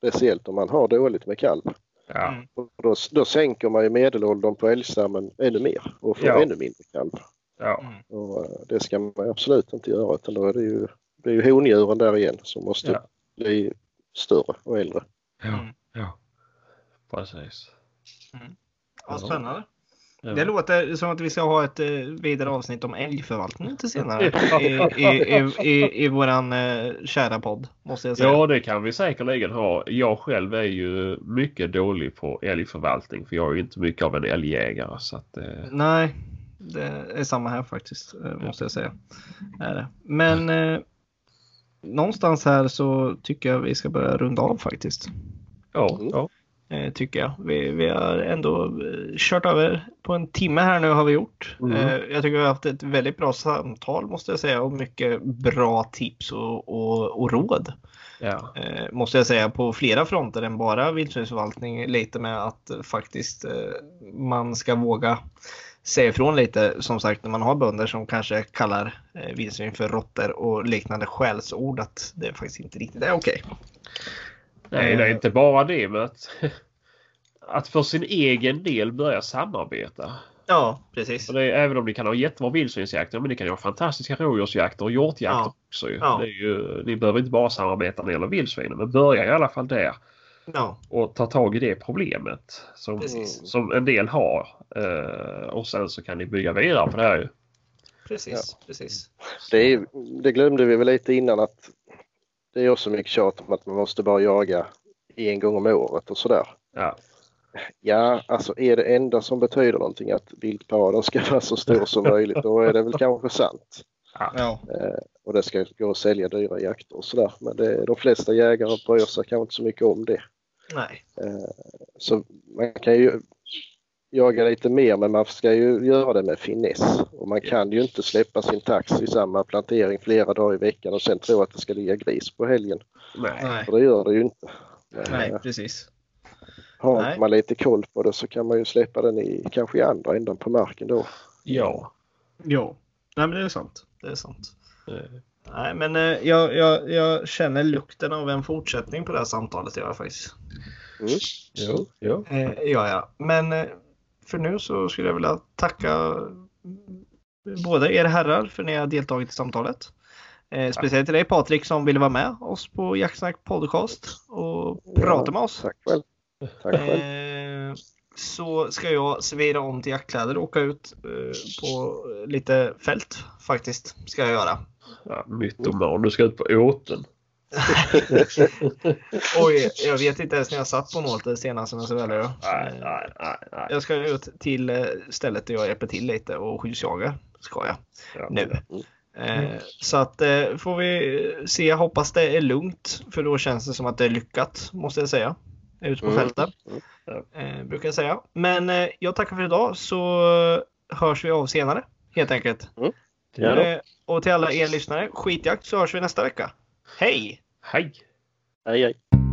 [SPEAKER 3] speciellt om man har dåligt med kalv.
[SPEAKER 2] Ja,
[SPEAKER 1] Mm.
[SPEAKER 3] Och då, då sänker man ju medelåldern på älgstammen ännu mer och får
[SPEAKER 2] Ja.
[SPEAKER 3] ännu mindre kalv.
[SPEAKER 2] ja,
[SPEAKER 1] Mm.
[SPEAKER 3] Och eh, det ska man absolut inte göra utan då är det ju, det är ju hondjuren där igen som måste
[SPEAKER 2] Ja.
[SPEAKER 3] bli större och äldre.
[SPEAKER 2] Ja,
[SPEAKER 1] Mm.
[SPEAKER 2] ja. Precis.
[SPEAKER 1] Ja, spännande.
[SPEAKER 2] Ja.
[SPEAKER 1] Det låter som att vi ska ha ett eh, vidare avsnitt om älgförvaltning lite senare i, i, i, i, i våran eh, kära podd. Måste jag säga.
[SPEAKER 2] Ja, det kan vi säkerligen ha. Jag själv är ju mycket dålig på älgförvaltning för jag är ju inte mycket av en älgjägare. Så att, eh,
[SPEAKER 1] Nej, det är samma här faktiskt, eh, måste jag säga. Är det. Men eh, någonstans här så tycker jag vi ska börja runda av faktiskt.
[SPEAKER 2] ja,
[SPEAKER 3] Mm.
[SPEAKER 2] ja,
[SPEAKER 1] Eh, tycker jag. Vi, vi har ändå eh, kört över på en timme här nu har vi gjort.
[SPEAKER 2] Mm.
[SPEAKER 1] Eh, jag tycker vi har haft ett väldigt bra samtal måste jag säga och mycket bra tips och, och, och råd.
[SPEAKER 2] ja,
[SPEAKER 1] måste jag säga på flera fronter än bara vildsvinsförvaltning. Lite med att faktiskt man ska våga säga ifrån lite. Som sagt när man har bönder som kanske kallar eh, vildsvin för råttor och liknande skällsord att det faktiskt inte riktigt är okej.
[SPEAKER 2] Nej, det är inte bara det men att, att för sin egen del börja samarbeta.
[SPEAKER 1] Ja, precis.
[SPEAKER 2] Det även om ni kan ha jättebra vildsvinsjakter men ni kan ju ha fantastiska rådjursjakter och hjortjakter
[SPEAKER 1] Ja.
[SPEAKER 2] också. Ju.
[SPEAKER 1] Ja.
[SPEAKER 2] Ju, ni behöver inte bara samarbeta när det gäller vildsvinen men börja i alla fall där
[SPEAKER 1] Ja,
[SPEAKER 2] och ta tag i det problemet som,
[SPEAKER 1] Precis.
[SPEAKER 2] som en del har. Och sen så kan ni bygga vidare på det här ju.
[SPEAKER 1] precis. precis.
[SPEAKER 3] Det, är, det glömde vi väl lite innan att det är också mycket tjat om att man måste bara jaga en gång om året och sådär.
[SPEAKER 2] Ja,
[SPEAKER 3] Ja, alltså är det enda som betyder någonting att viltparaden ska vara så stor som möjligt då är det väl kanske sant.
[SPEAKER 1] Ja,
[SPEAKER 3] Eh, och det ska gå att sälja dyra jakter och sådär. Men det, de flesta jägare bryr sig kanske inte så mycket om det.
[SPEAKER 1] nej.
[SPEAKER 3] Eh, så man kan ju jaga lite mer men man ska ju göra det med finess. Och man kan ju inte släppa sin tax i samma plantering flera dagar i veckan och sen tro att det ska ligga gris på helgen.
[SPEAKER 2] nej.
[SPEAKER 3] För det gör det ju inte. Men,
[SPEAKER 1] nej
[SPEAKER 3] eh,
[SPEAKER 1] precis.
[SPEAKER 3] har
[SPEAKER 1] Nej.
[SPEAKER 3] man lite koll på det så kan man ju släppa den i kanske i andra änden på marken då.
[SPEAKER 2] Ja.
[SPEAKER 1] Jo, nej men det är sant. Det är sant.
[SPEAKER 2] Eh,
[SPEAKER 1] Nej, men eh, jag, jag, jag känner lukten av en fortsättning på det här samtalet. Jag faktiskt.
[SPEAKER 3] Mm.
[SPEAKER 2] Jo, jo.
[SPEAKER 1] Eh, ja, ja. Men för nu så skulle jag vilja tacka båda er herrar för att ni har deltagit i samtalet. Eh, speciellt till dig Patrik som ville vara med oss på Jaktsnack podcast och prata med oss.
[SPEAKER 3] Tack själv. Tack själv.
[SPEAKER 1] Eh, så ska jag svira om till jaktkläder och åka ut eh, på lite fält faktiskt. Ska jag göra.
[SPEAKER 2] Ja, mytoman. Du ska ut på åten.
[SPEAKER 1] Oj, jag vet inte ens när jag satt på åter senast som jag.
[SPEAKER 2] Nej, nej, nej. nej.
[SPEAKER 1] Jag ska ut till eh, stället där jag hjälper till lite och skyddsjagar. Ska jag
[SPEAKER 2] Ja.
[SPEAKER 1] nu. Eh, så att eh, får vi se. Jag hoppas det är lugnt för då känns det som att det är lyckat måste jag säga. Ute på
[SPEAKER 3] Mm.
[SPEAKER 1] fältet.
[SPEAKER 2] Mm.
[SPEAKER 1] Eh, brukar jag säga. Men jag tackar för idag så hörs vi av senare helt enkelt.
[SPEAKER 3] Mm.
[SPEAKER 1] Eh, och till alla er lyssnare, skitjakt så hörs vi nästa vecka. Hej!
[SPEAKER 2] Hej!
[SPEAKER 3] Hej, hej.